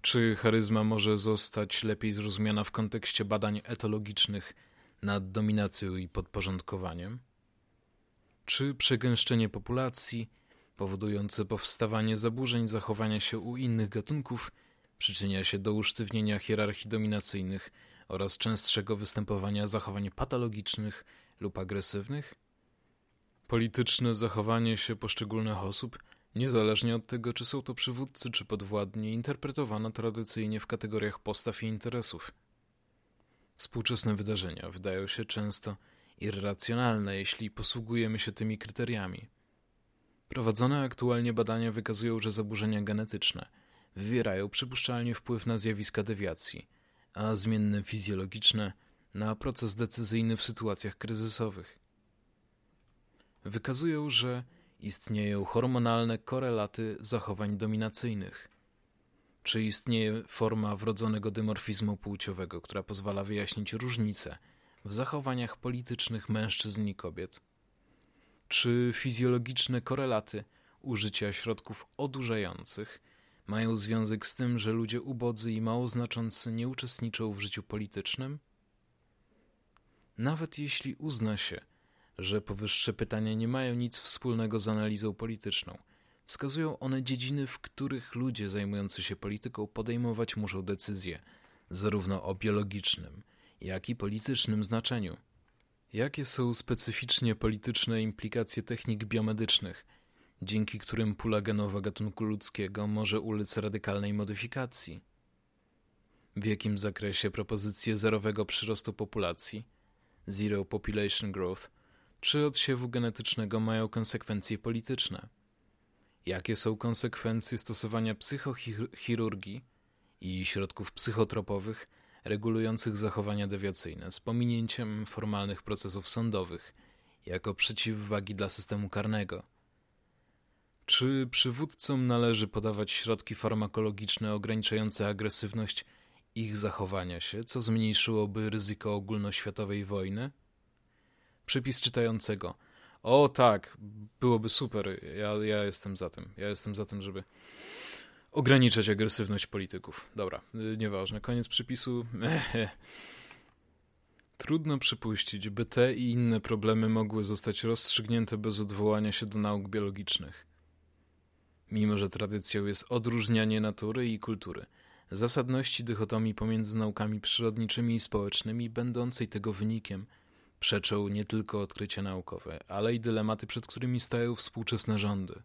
Czy charyzma może zostać lepiej zrozumiana w kontekście badań etologicznych nad dominacją i podporządkowaniem? Czy przegęszczenie populacji, powodujące powstawanie zaburzeń zachowania się u innych gatunków, przyczynia się do usztywnienia hierarchii dominacyjnych oraz częstszego występowania zachowań patologicznych lub agresywnych? Polityczne zachowanie się poszczególnych osób niezależnie od tego, czy są to przywódcy czy podwładni, interpretowano tradycyjnie w kategoriach postaw i interesów. Współczesne wydarzenia wydają się często irracjonalne, jeśli posługujemy się tymi kryteriami. Prowadzone aktualnie badania wykazują, że zaburzenia genetyczne wywierają przypuszczalnie wpływ na zjawiska dewiacji, a zmienne fizjologiczne na proces decyzyjny w sytuacjach kryzysowych. Wykazują, że istnieją hormonalne korelaty zachowań dominacyjnych. Czy istnieje forma wrodzonego dymorfizmu płciowego, która pozwala wyjaśnić różnice w zachowaniach politycznych mężczyzn i kobiet? Czy fizjologiczne korelaty użycia środków odurzających mają związek z tym, że ludzie ubodzy i mało znaczący nie uczestniczą w życiu politycznym? Nawet jeśli uzna się, że powyższe pytania nie mają nic wspólnego z analizą polityczną. Wskazują one dziedziny, w których ludzie zajmujący się polityką podejmować muszą decyzje, zarówno o biologicznym, jak i politycznym znaczeniu. Jakie są specyficznie polityczne implikacje technik biomedycznych, dzięki którym pula genowa gatunku ludzkiego może ulec radykalnej modyfikacji? W jakim zakresie propozycje zerowego przyrostu populacji, zero population growth, czy odsiewu genetycznego mają konsekwencje polityczne? Jakie są konsekwencje stosowania psychochirurgii i środków psychotropowych regulujących zachowania dewiacyjne z pominięciem formalnych procesów sądowych jako przeciwwagi dla systemu karnego? Czy przywódcom należy podawać środki farmakologiczne ograniczające agresywność ich zachowania się, co zmniejszyłoby ryzyko ogólnoświatowej wojny? przypis czytającego. O tak, byłoby super. Ja, ja jestem za tym. Ja jestem za tym, żeby ograniczać agresywność polityków. Dobra, y, nieważne. Koniec przypisu. Trudno przypuścić, by te i inne problemy mogły zostać rozstrzygnięte bez odwołania się do nauk biologicznych. Mimo, że tradycją jest odróżnianie natury i kultury, zasadności dychotomii pomiędzy naukami przyrodniczymi i społecznymi, będącej tego wynikiem – Przeczą nie tylko odkrycia naukowe, ale i dylematy, przed którymi stają współczesne rządy.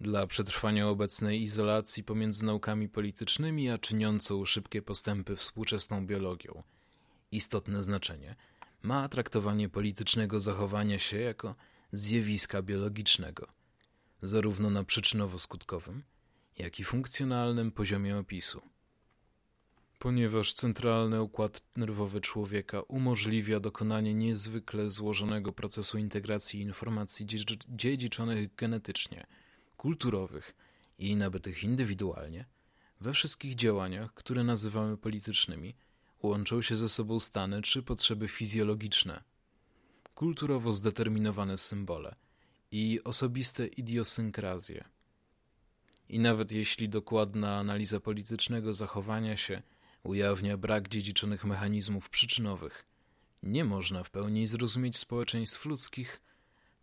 Dla przetrwania obecnej izolacji pomiędzy naukami politycznymi a czyniącą szybkie postępy współczesną biologią, istotne znaczenie ma traktowanie politycznego zachowania się jako zjawiska biologicznego, zarówno na przyczynowo-skutkowym, jak i funkcjonalnym poziomie opisu. Ponieważ centralny układ nerwowy człowieka umożliwia dokonanie niezwykle złożonego procesu integracji informacji dziedziczonych genetycznie, kulturowych i nabytych indywidualnie, we wszystkich działaniach, które nazywamy politycznymi, łączą się ze sobą stany czy potrzeby fizjologiczne, kulturowo zdeterminowane symbole i osobiste idiosynkrazje. I nawet jeśli dokładna analiza politycznego zachowania się ujawnia brak dziedziczonych mechanizmów przyczynowych. Nie można w pełni zrozumieć społeczeństw ludzkich,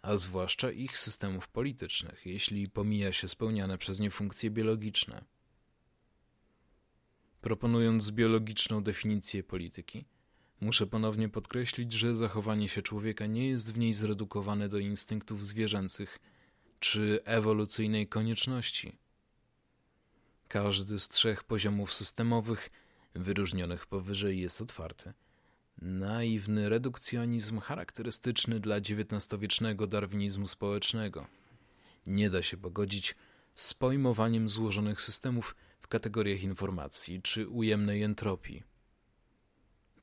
a zwłaszcza ich systemów politycznych, jeśli pomija się spełniane przez nie funkcje biologiczne. Proponując biologiczną definicję polityki, muszę ponownie podkreślić, że zachowanie się człowieka nie jest w niej zredukowane do instynktów zwierzęcych czy ewolucyjnej konieczności. Każdy z trzech poziomów systemowych wyróżnionych powyżej jest otwarty. Naiwny redukcjonizm charakterystyczny dla XIX-wiecznego darwinizmu społecznego. Nie da się pogodzić z pojmowaniem złożonych systemów w kategoriach informacji czy ujemnej entropii.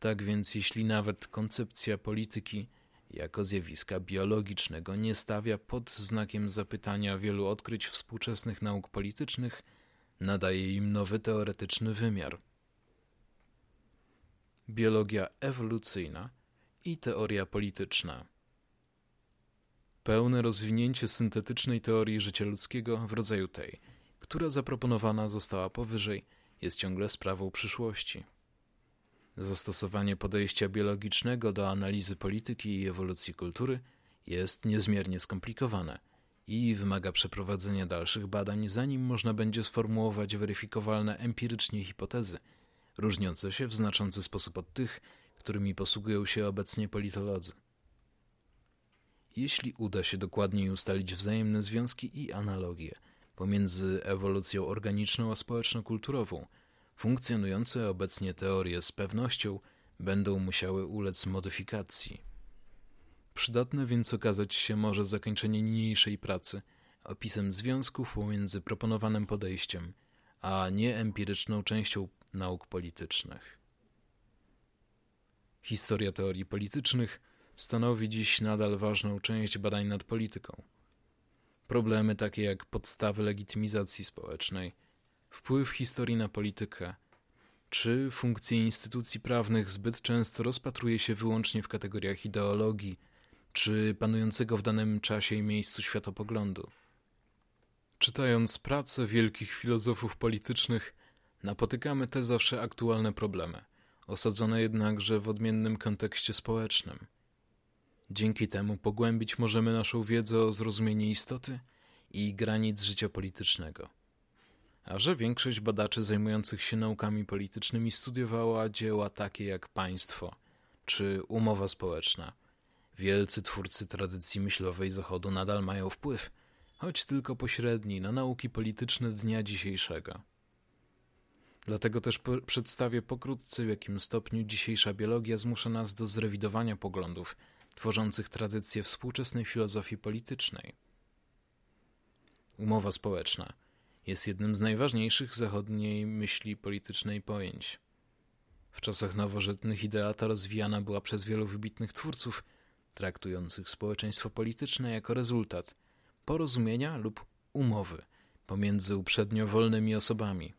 Tak więc, jeśli nawet koncepcja polityki jako zjawiska biologicznego nie stawia pod znakiem zapytania wielu odkryć współczesnych nauk politycznych, nadaje im nowy teoretyczny wymiar. Biologia ewolucyjna i teoria polityczna. Pełne rozwinięcie syntetycznej teorii życia ludzkiego w rodzaju tej, która zaproponowana została powyżej, jest ciągle sprawą przyszłości. Zastosowanie podejścia biologicznego do analizy polityki i ewolucji kultury jest niezmiernie skomplikowane i wymaga przeprowadzenia dalszych badań, zanim można będzie sformułować weryfikowalne empirycznie hipotezy, różniące się w znaczący sposób od tych, którymi posługują się obecnie politolodzy. Jeśli uda się dokładniej ustalić wzajemne związki i analogie pomiędzy ewolucją organiczną a społeczno-kulturową, Funkcjonujące obecnie teorie z pewnością będą musiały ulec modyfikacji. Przydatne więc okazać się może zakończenie niniejszej pracy opisem związków pomiędzy proponowanym podejściem, a nie empiryczną częścią nauk politycznych. Historia teorii politycznych stanowi dziś nadal ważną część badań nad polityką. Problemy takie jak podstawy legitymizacji społecznej, wpływ historii na politykę, czy funkcje instytucji prawnych zbyt często rozpatruje się wyłącznie w kategoriach ideologii, czy panującego w danym czasie i miejscu światopoglądu. Czytając prace wielkich filozofów politycznych, napotykamy te zawsze aktualne problemy, osadzone jednakże w odmiennym kontekście społecznym. Dzięki temu pogłębić możemy naszą wiedzę o zrozumieniu istoty i granic życia politycznego a że większość badaczy zajmujących się naukami politycznymi studiowała dzieła takie jak Państwo czy Umowa Społeczna. Wielcy twórcy tradycji myślowej Zachodu nadal mają wpływ, choć tylko pośredni, na nauki polityczne dnia dzisiejszego. Dlatego też po przedstawię pokrótce, w jakim stopniu dzisiejsza biologia zmusza nas do zrewidowania poglądów tworzących tradycję współczesnej filozofii politycznej. Umowa społeczna – jest jednym z najważniejszych zachodniej myśli politycznej pojęć. W czasach nowożytnych idea ta rozwijana była przez wielu wybitnych twórców, traktujących społeczeństwo polityczne jako rezultat porozumienia lub umowy pomiędzy uprzednio wolnymi osobami.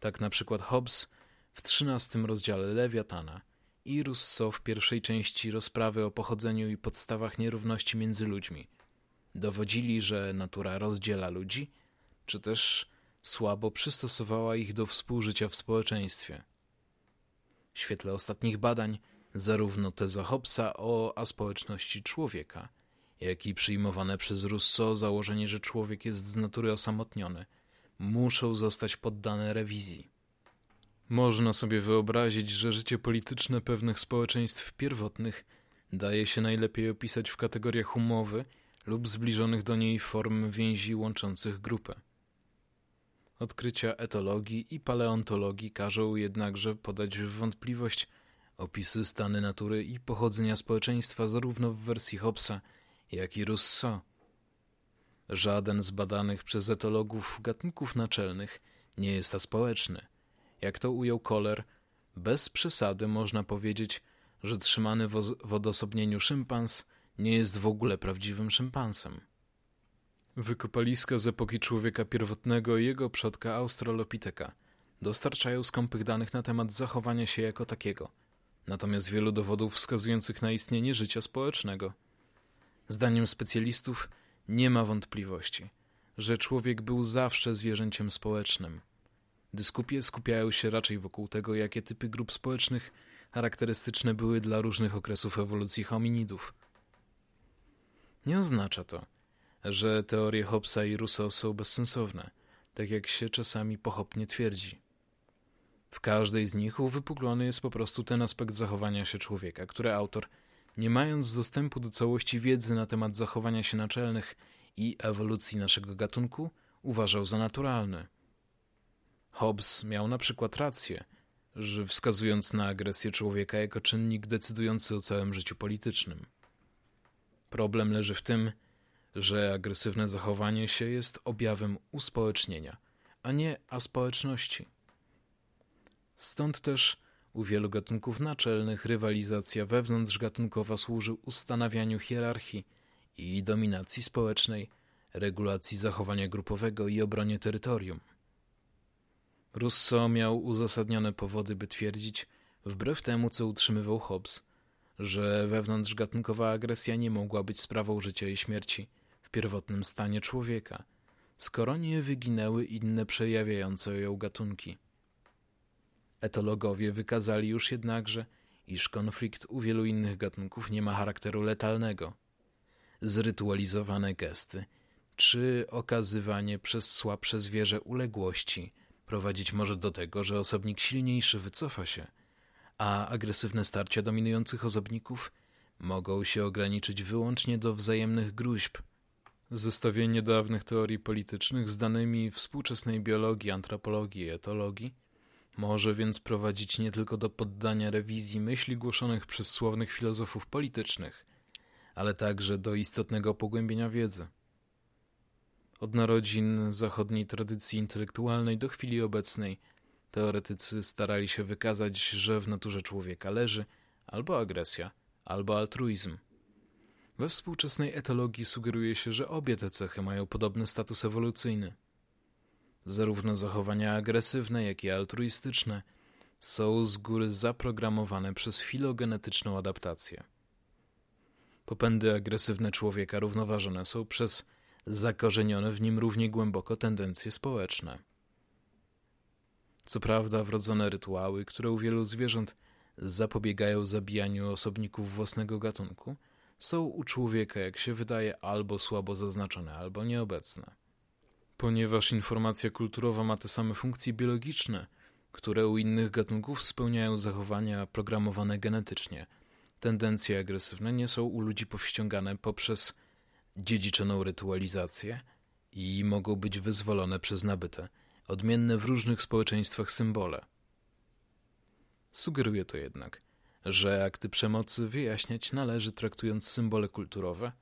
Tak na przykład Hobbes w XIII rozdziale Lewiatana i Rousseau w pierwszej części rozprawy o pochodzeniu i podstawach nierówności między ludźmi dowodzili, że natura rozdziela ludzi – czy też słabo przystosowała ich do współżycia w społeczeństwie. W świetle ostatnich badań, zarówno teza Hobbesa o aspołeczności człowieka, jak i przyjmowane przez Rousseau założenie, że człowiek jest z natury osamotniony, muszą zostać poddane rewizji. Można sobie wyobrazić, że życie polityczne pewnych społeczeństw pierwotnych daje się najlepiej opisać w kategoriach umowy lub zbliżonych do niej form więzi łączących grupę. Odkrycia etologii i paleontologii każą jednakże podać w wątpliwość opisy stany natury i pochodzenia społeczeństwa zarówno w wersji Hobbesa, jak i Rousseau. Żaden z badanych przez etologów gatunków naczelnych nie jest aspołeczny. Jak to ujął Kohler, bez przesady można powiedzieć, że trzymany w odosobnieniu szympans nie jest w ogóle prawdziwym szympansem. Wykopaliska z epoki człowieka pierwotnego i jego przodka Australopiteka dostarczają skąpych danych na temat zachowania się jako takiego, natomiast wielu dowodów wskazujących na istnienie życia społecznego. Zdaniem specjalistów nie ma wątpliwości, że człowiek był zawsze zwierzęciem społecznym. Dyskupie skupiają się raczej wokół tego, jakie typy grup społecznych charakterystyczne były dla różnych okresów ewolucji hominidów. Nie oznacza to, że teorie Hobbesa i Rousseau są bezsensowne, tak jak się czasami pochopnie twierdzi. W każdej z nich uwypuklony jest po prostu ten aspekt zachowania się człowieka, który autor, nie mając dostępu do całości wiedzy na temat zachowania się naczelnych i ewolucji naszego gatunku, uważał za naturalny. Hobbes miał na przykład rację, że wskazując na agresję człowieka jako czynnik decydujący o całym życiu politycznym. Problem leży w tym, że agresywne zachowanie się jest objawem uspołecznienia, a nie aspołeczności. Stąd też U wielu gatunków naczelnych rywalizacja wewnątrzgatunkowa służy ustanawianiu hierarchii i dominacji społecznej, regulacji zachowania grupowego i obronie terytorium. Rousseau miał uzasadnione powody, by twierdzić, wbrew temu co utrzymywał Hobbes, że wewnątrzgatunkowa agresja nie mogła być sprawą życia i śmierci w pierwotnym stanie człowieka, skoro nie wyginęły inne przejawiające ją gatunki. Etologowie wykazali już jednakże, iż konflikt u wielu innych gatunków nie ma charakteru letalnego. Zrytualizowane gesty czy okazywanie przez słabsze zwierzę uległości prowadzić może do tego, że osobnik silniejszy wycofa się, a agresywne starcia dominujących osobników mogą się ograniczyć wyłącznie do wzajemnych gruźb. Zestawienie dawnych teorii politycznych z danymi współczesnej biologii, antropologii i etologii może więc prowadzić nie tylko do poddania rewizji myśli głoszonych przez słownych filozofów politycznych, ale także do istotnego pogłębienia wiedzy. Od narodzin zachodniej tradycji intelektualnej do chwili obecnej teoretycy starali się wykazać, że w naturze człowieka leży albo agresja, albo altruizm. We współczesnej etologii sugeruje się, że obie te cechy mają podobny status ewolucyjny. Zarówno zachowania agresywne, jak i altruistyczne są z góry zaprogramowane przez filogenetyczną adaptację. Popędy agresywne człowieka równoważone są przez zakorzenione w nim równie głęboko tendencje społeczne. Co prawda, wrodzone rytuały, które u wielu zwierząt zapobiegają zabijaniu osobników własnego gatunku, są u człowieka, jak się wydaje, albo słabo zaznaczone, albo nieobecne. Ponieważ informacja kulturowa ma te same funkcje biologiczne, które u innych gatunków spełniają zachowania programowane genetycznie, tendencje agresywne nie są u ludzi powściągane poprzez dziedziczoną rytualizację i mogą być wyzwolone przez nabyte, odmienne w różnych społeczeństwach symbole. Sugeruje to jednak, że akty przemocy wyjaśniać należy traktując symbole kulturowe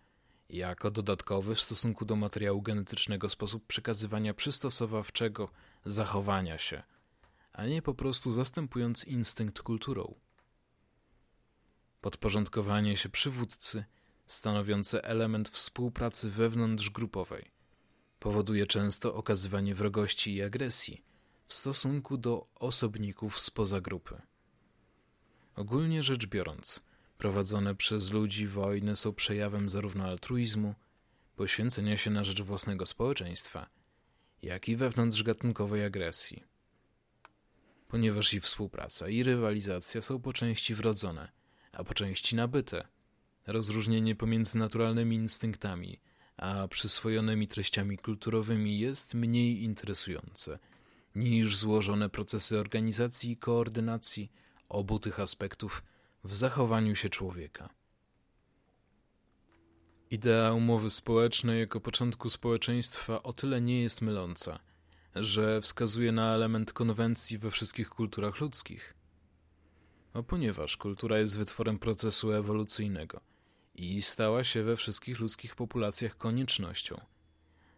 jako dodatkowy w stosunku do materiału genetycznego sposób przekazywania przystosowawczego zachowania się, a nie po prostu zastępując instynkt kulturą. Podporządkowanie się przywódcy – stanowiące element współpracy wewnątrzgrupowej. Powoduje często okazywanie wrogości i agresji w stosunku do osobników spoza grupy. Ogólnie rzecz biorąc, prowadzone przez ludzi wojny są przejawem zarówno altruizmu, poświęcenia się na rzecz własnego społeczeństwa, jak i wewnątrzgatunkowej agresji. Ponieważ i współpraca, i rywalizacja są po części wrodzone, a po części nabyte – Rozróżnienie pomiędzy naturalnymi instynktami a przyswojonymi treściami kulturowymi jest mniej interesujące niż złożone procesy organizacji i koordynacji obu tych aspektów w zachowaniu się człowieka. Idea umowy społecznej jako początku społeczeństwa o tyle nie jest myląca, że wskazuje na element konwencji we wszystkich kulturach ludzkich. A ponieważ kultura jest wytworem procesu ewolucyjnego – i stała się we wszystkich ludzkich populacjach koniecznością.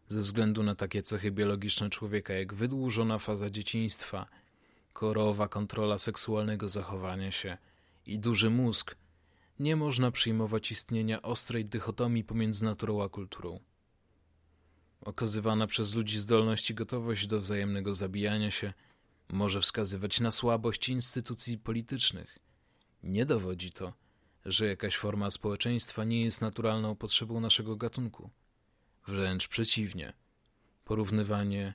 Ze względu na takie cechy biologiczne człowieka jak wydłużona faza dzieciństwa, korowa kontrola seksualnego zachowania się i duży mózg, nie można przyjmować istnienia ostrej dychotomii pomiędzy naturą a kulturą. Okazywana przez ludzi zdolność i gotowość do wzajemnego zabijania się może wskazywać na słabość instytucji politycznych. Nie dowodzi to, że jakaś forma społeczeństwa nie jest naturalną potrzebą naszego gatunku. Wręcz przeciwnie. Porównywanie,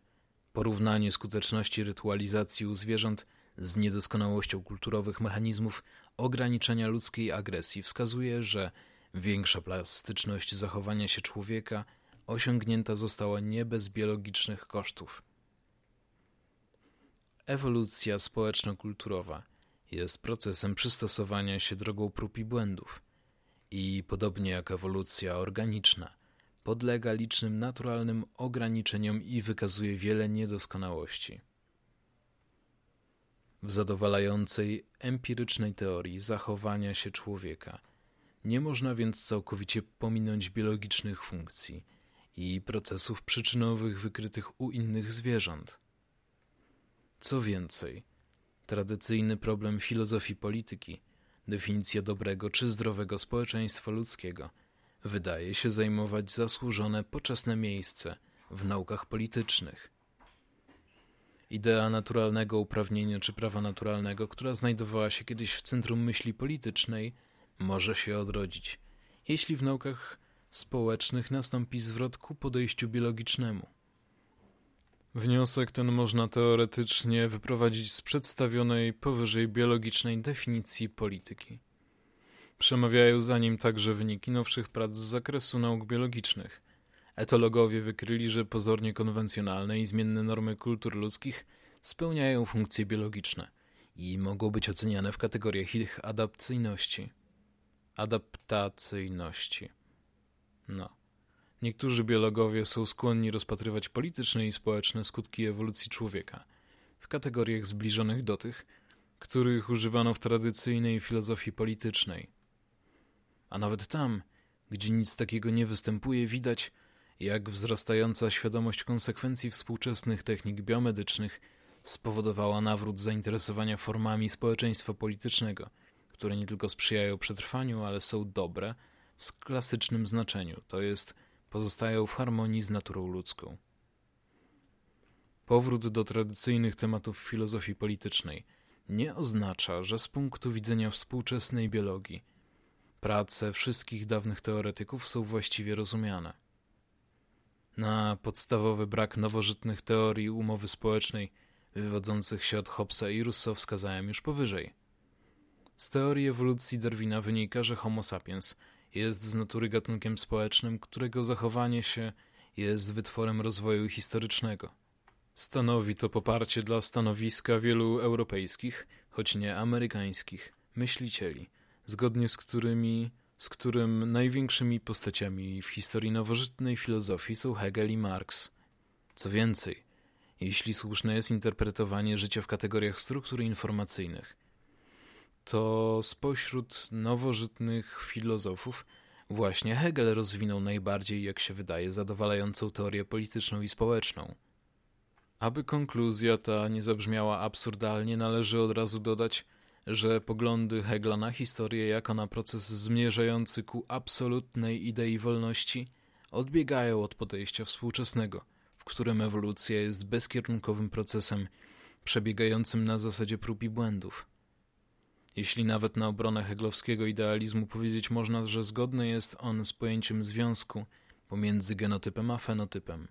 porównanie skuteczności rytualizacji u zwierząt z niedoskonałością kulturowych mechanizmów ograniczenia ludzkiej agresji wskazuje, że większa plastyczność zachowania się człowieka osiągnięta została nie bez biologicznych kosztów. Ewolucja społeczno-kulturowa – jest procesem przystosowania się drogą prób i błędów i, podobnie jak ewolucja organiczna, podlega licznym naturalnym ograniczeniom i wykazuje wiele niedoskonałości. W zadowalającej empirycznej teorii zachowania się człowieka nie można więc całkowicie pominąć biologicznych funkcji i procesów przyczynowych wykrytych u innych zwierząt. Co więcej, Tradycyjny problem filozofii polityki, definicja dobrego czy zdrowego społeczeństwa ludzkiego, wydaje się zajmować zasłużone poczesne miejsce w naukach politycznych. Idea naturalnego uprawnienia czy prawa naturalnego, która znajdowała się kiedyś w centrum myśli politycznej, może się odrodzić, jeśli w naukach społecznych nastąpi zwrot ku podejściu biologicznemu. Wniosek ten można teoretycznie wyprowadzić z przedstawionej powyżej biologicznej definicji polityki. Przemawiają za nim także wyniki nowszych prac z zakresu nauk biologicznych. Etologowie wykryli, że pozornie konwencjonalne i zmienne normy kultur ludzkich spełniają funkcje biologiczne i mogą być oceniane w kategoriach ich adapcyjności. Adaptacyjności. No. Niektórzy biologowie są skłonni rozpatrywać polityczne i społeczne skutki ewolucji człowieka w kategoriach zbliżonych do tych, których używano w tradycyjnej filozofii politycznej. A nawet tam, gdzie nic takiego nie występuje, widać, jak wzrastająca świadomość konsekwencji współczesnych technik biomedycznych spowodowała nawrót zainteresowania formami społeczeństwa politycznego, które nie tylko sprzyjają przetrwaniu, ale są dobre w klasycznym znaczeniu, to jest pozostają w harmonii z naturą ludzką. Powrót do tradycyjnych tematów filozofii politycznej nie oznacza, że z punktu widzenia współczesnej biologii prace wszystkich dawnych teoretyków są właściwie rozumiane. Na podstawowy brak nowożytnych teorii umowy społecznej wywodzących się od Hobbesa i Rousseau wskazałem już powyżej. Z teorii ewolucji Darwina wynika, że Homo sapiens – jest z natury gatunkiem społecznym, którego zachowanie się jest wytworem rozwoju historycznego. Stanowi to poparcie dla stanowiska wielu europejskich, choć nie amerykańskich, myślicieli, zgodnie z którymi z którym największymi postaciami w historii nowożytnej filozofii są Hegel i Marx. Co więcej, jeśli słuszne jest interpretowanie życia w kategoriach struktur informacyjnych, to spośród nowożytnych filozofów właśnie Hegel rozwinął najbardziej, jak się wydaje, zadowalającą teorię polityczną i społeczną. Aby konkluzja ta nie zabrzmiała absurdalnie, należy od razu dodać, że poglądy Hegla na historię jako na proces zmierzający ku absolutnej idei wolności odbiegają od podejścia współczesnego, w którym ewolucja jest bezkierunkowym procesem przebiegającym na zasadzie prób i błędów. Jeśli nawet na obronę heglowskiego idealizmu powiedzieć można, że zgodny jest on z pojęciem związku pomiędzy genotypem a fenotypem,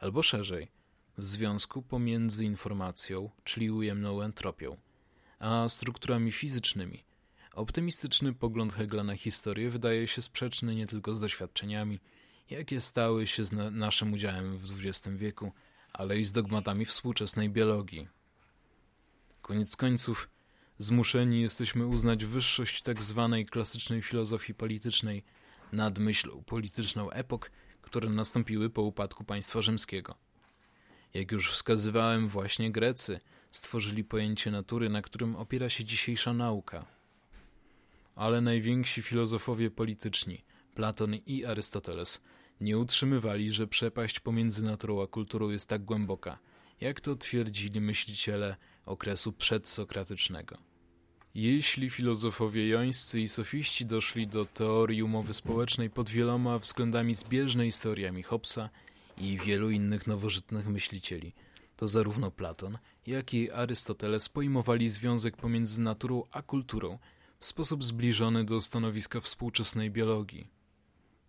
albo szerzej, w związku pomiędzy informacją, czyli ujemną entropią, a strukturami fizycznymi. Optymistyczny pogląd Hegla na historię wydaje się sprzeczny nie tylko z doświadczeniami, jakie stały się z na naszym udziałem w XX wieku, ale i z dogmatami współczesnej biologii. Koniec końców, Zmuszeni jesteśmy uznać wyższość tak zwanej klasycznej filozofii politycznej nad myślą polityczną epok, które nastąpiły po upadku państwa rzymskiego. Jak już wskazywałem, właśnie Grecy stworzyli pojęcie natury, na którym opiera się dzisiejsza nauka. Ale najwięksi filozofowie polityczni, Platon i Arystoteles, nie utrzymywali, że przepaść pomiędzy naturą a kulturą jest tak głęboka, jak to twierdzili myśliciele okresu przedsokratycznego. Jeśli filozofowie jońscy i sofiści doszli do teorii umowy społecznej pod wieloma względami zbieżnej z teoriami Hobbesa i wielu innych nowożytnych myślicieli, to zarówno Platon, jak i Arystoteles pojmowali związek pomiędzy naturą a kulturą w sposób zbliżony do stanowiska współczesnej biologii.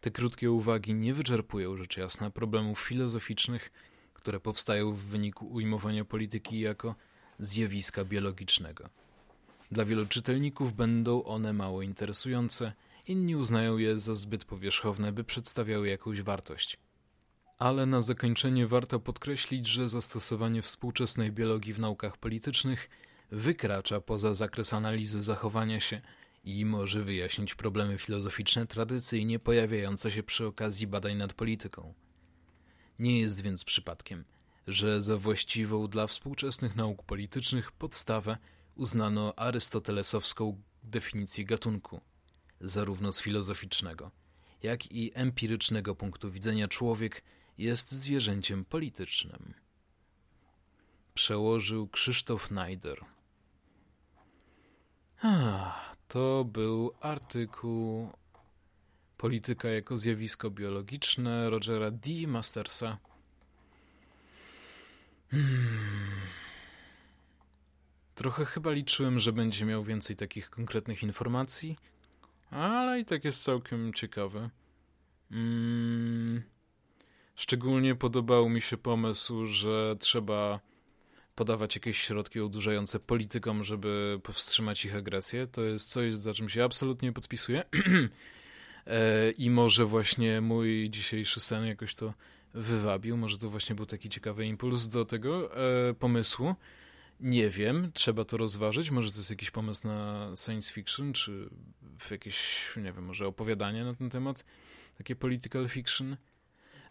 Te krótkie uwagi nie wyczerpują rzecz jasna problemów filozoficznych, które powstają w wyniku ujmowania polityki jako zjawiska biologicznego. Dla wielu czytelników będą one mało interesujące, inni uznają je za zbyt powierzchowne, by przedstawiały jakąś wartość. Ale na zakończenie warto podkreślić, że zastosowanie współczesnej biologii w naukach politycznych wykracza poza zakres analizy zachowania się i może wyjaśnić problemy filozoficzne tradycyjnie pojawiające się przy okazji badań nad polityką. Nie jest więc przypadkiem, że za właściwą dla współczesnych nauk politycznych podstawę uznano arystotelesowską definicję gatunku, zarówno z filozoficznego, jak i empirycznego punktu widzenia człowiek jest zwierzęciem politycznym. Przełożył Krzysztof Najder to był artykuł Polityka jako zjawisko biologiczne Rogera D. Mastersa. Hmm. Trochę chyba liczyłem, że będzie miał więcej takich konkretnych informacji, ale i tak jest całkiem ciekawe. Hmm. Szczególnie podobał mi się pomysł, że trzeba podawać jakieś środki odurzające politykom, żeby powstrzymać ich agresję. To jest coś, za czym się absolutnie podpisuję. E, I może właśnie mój dzisiejszy sen jakoś to wywabił. Może to właśnie był taki ciekawy impuls do tego e, pomysłu. Nie wiem, trzeba to rozważyć. Może to jest jakiś pomysł na science fiction, czy jakieś, nie wiem, może opowiadanie na ten temat, takie political fiction.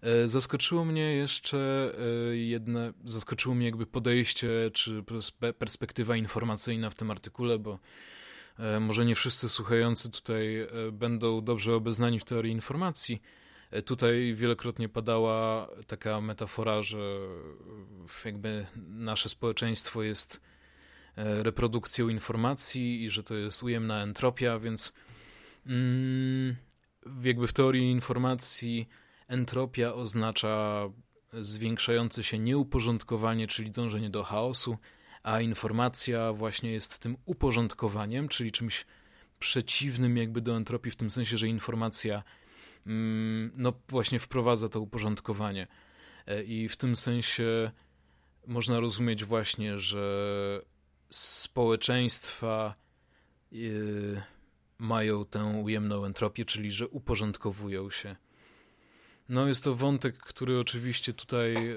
E, zaskoczyło mnie jeszcze e, jedne, zaskoczyło mnie jakby podejście, czy perspektywa informacyjna w tym artykule, bo e, może nie wszyscy słuchający tutaj będą dobrze obeznani w teorii informacji, Tutaj wielokrotnie padała taka metafora, że jakby nasze społeczeństwo jest reprodukcją informacji i że to jest ujemna entropia, więc mm, jakby w teorii informacji entropia oznacza zwiększające się nieuporządkowanie, czyli dążenie do chaosu, a informacja właśnie jest tym uporządkowaniem, czyli czymś przeciwnym jakby do entropii w tym sensie, że informacja Mm, no właśnie wprowadza to uporządkowanie. E, I w tym sensie można rozumieć właśnie, że społeczeństwa yy, mają tę ujemną entropię, czyli że uporządkowują się. No jest to wątek, który oczywiście tutaj e,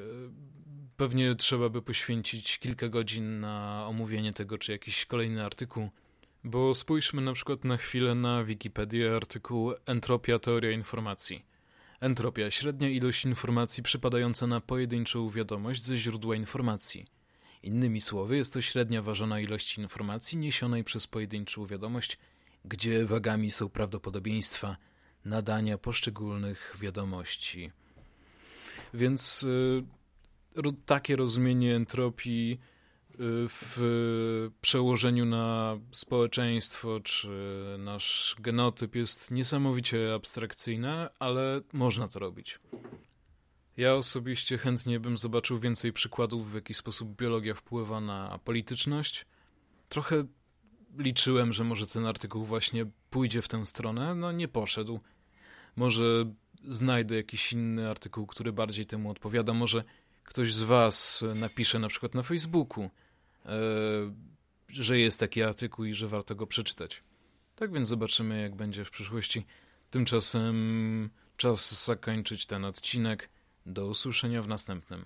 pewnie trzeba by poświęcić kilka godzin na omówienie tego, czy jakiś kolejny artykuł bo spójrzmy na przykład na chwilę na Wikipedię artykuł Entropia teoria informacji. Entropia średnia ilość informacji przypadająca na pojedynczą wiadomość ze źródła informacji. Innymi słowy, jest to średnia ważona ilości informacji niesionej przez pojedynczą wiadomość, gdzie wagami są prawdopodobieństwa nadania poszczególnych wiadomości. Więc y, takie rozumienie entropii w przełożeniu na społeczeństwo czy nasz genotyp jest niesamowicie abstrakcyjne, ale można to robić. Ja osobiście chętnie bym zobaczył więcej przykładów, w jaki sposób biologia wpływa na polityczność. Trochę liczyłem, że może ten artykuł właśnie pójdzie w tę stronę. No nie poszedł. Może znajdę jakiś inny artykuł, który bardziej temu odpowiada. Może ktoś z Was napisze na przykład na Facebooku E, że jest taki artykuł i że warto go przeczytać. Tak więc zobaczymy, jak będzie w przyszłości. Tymczasem czas zakończyć ten odcinek. Do usłyszenia w następnym.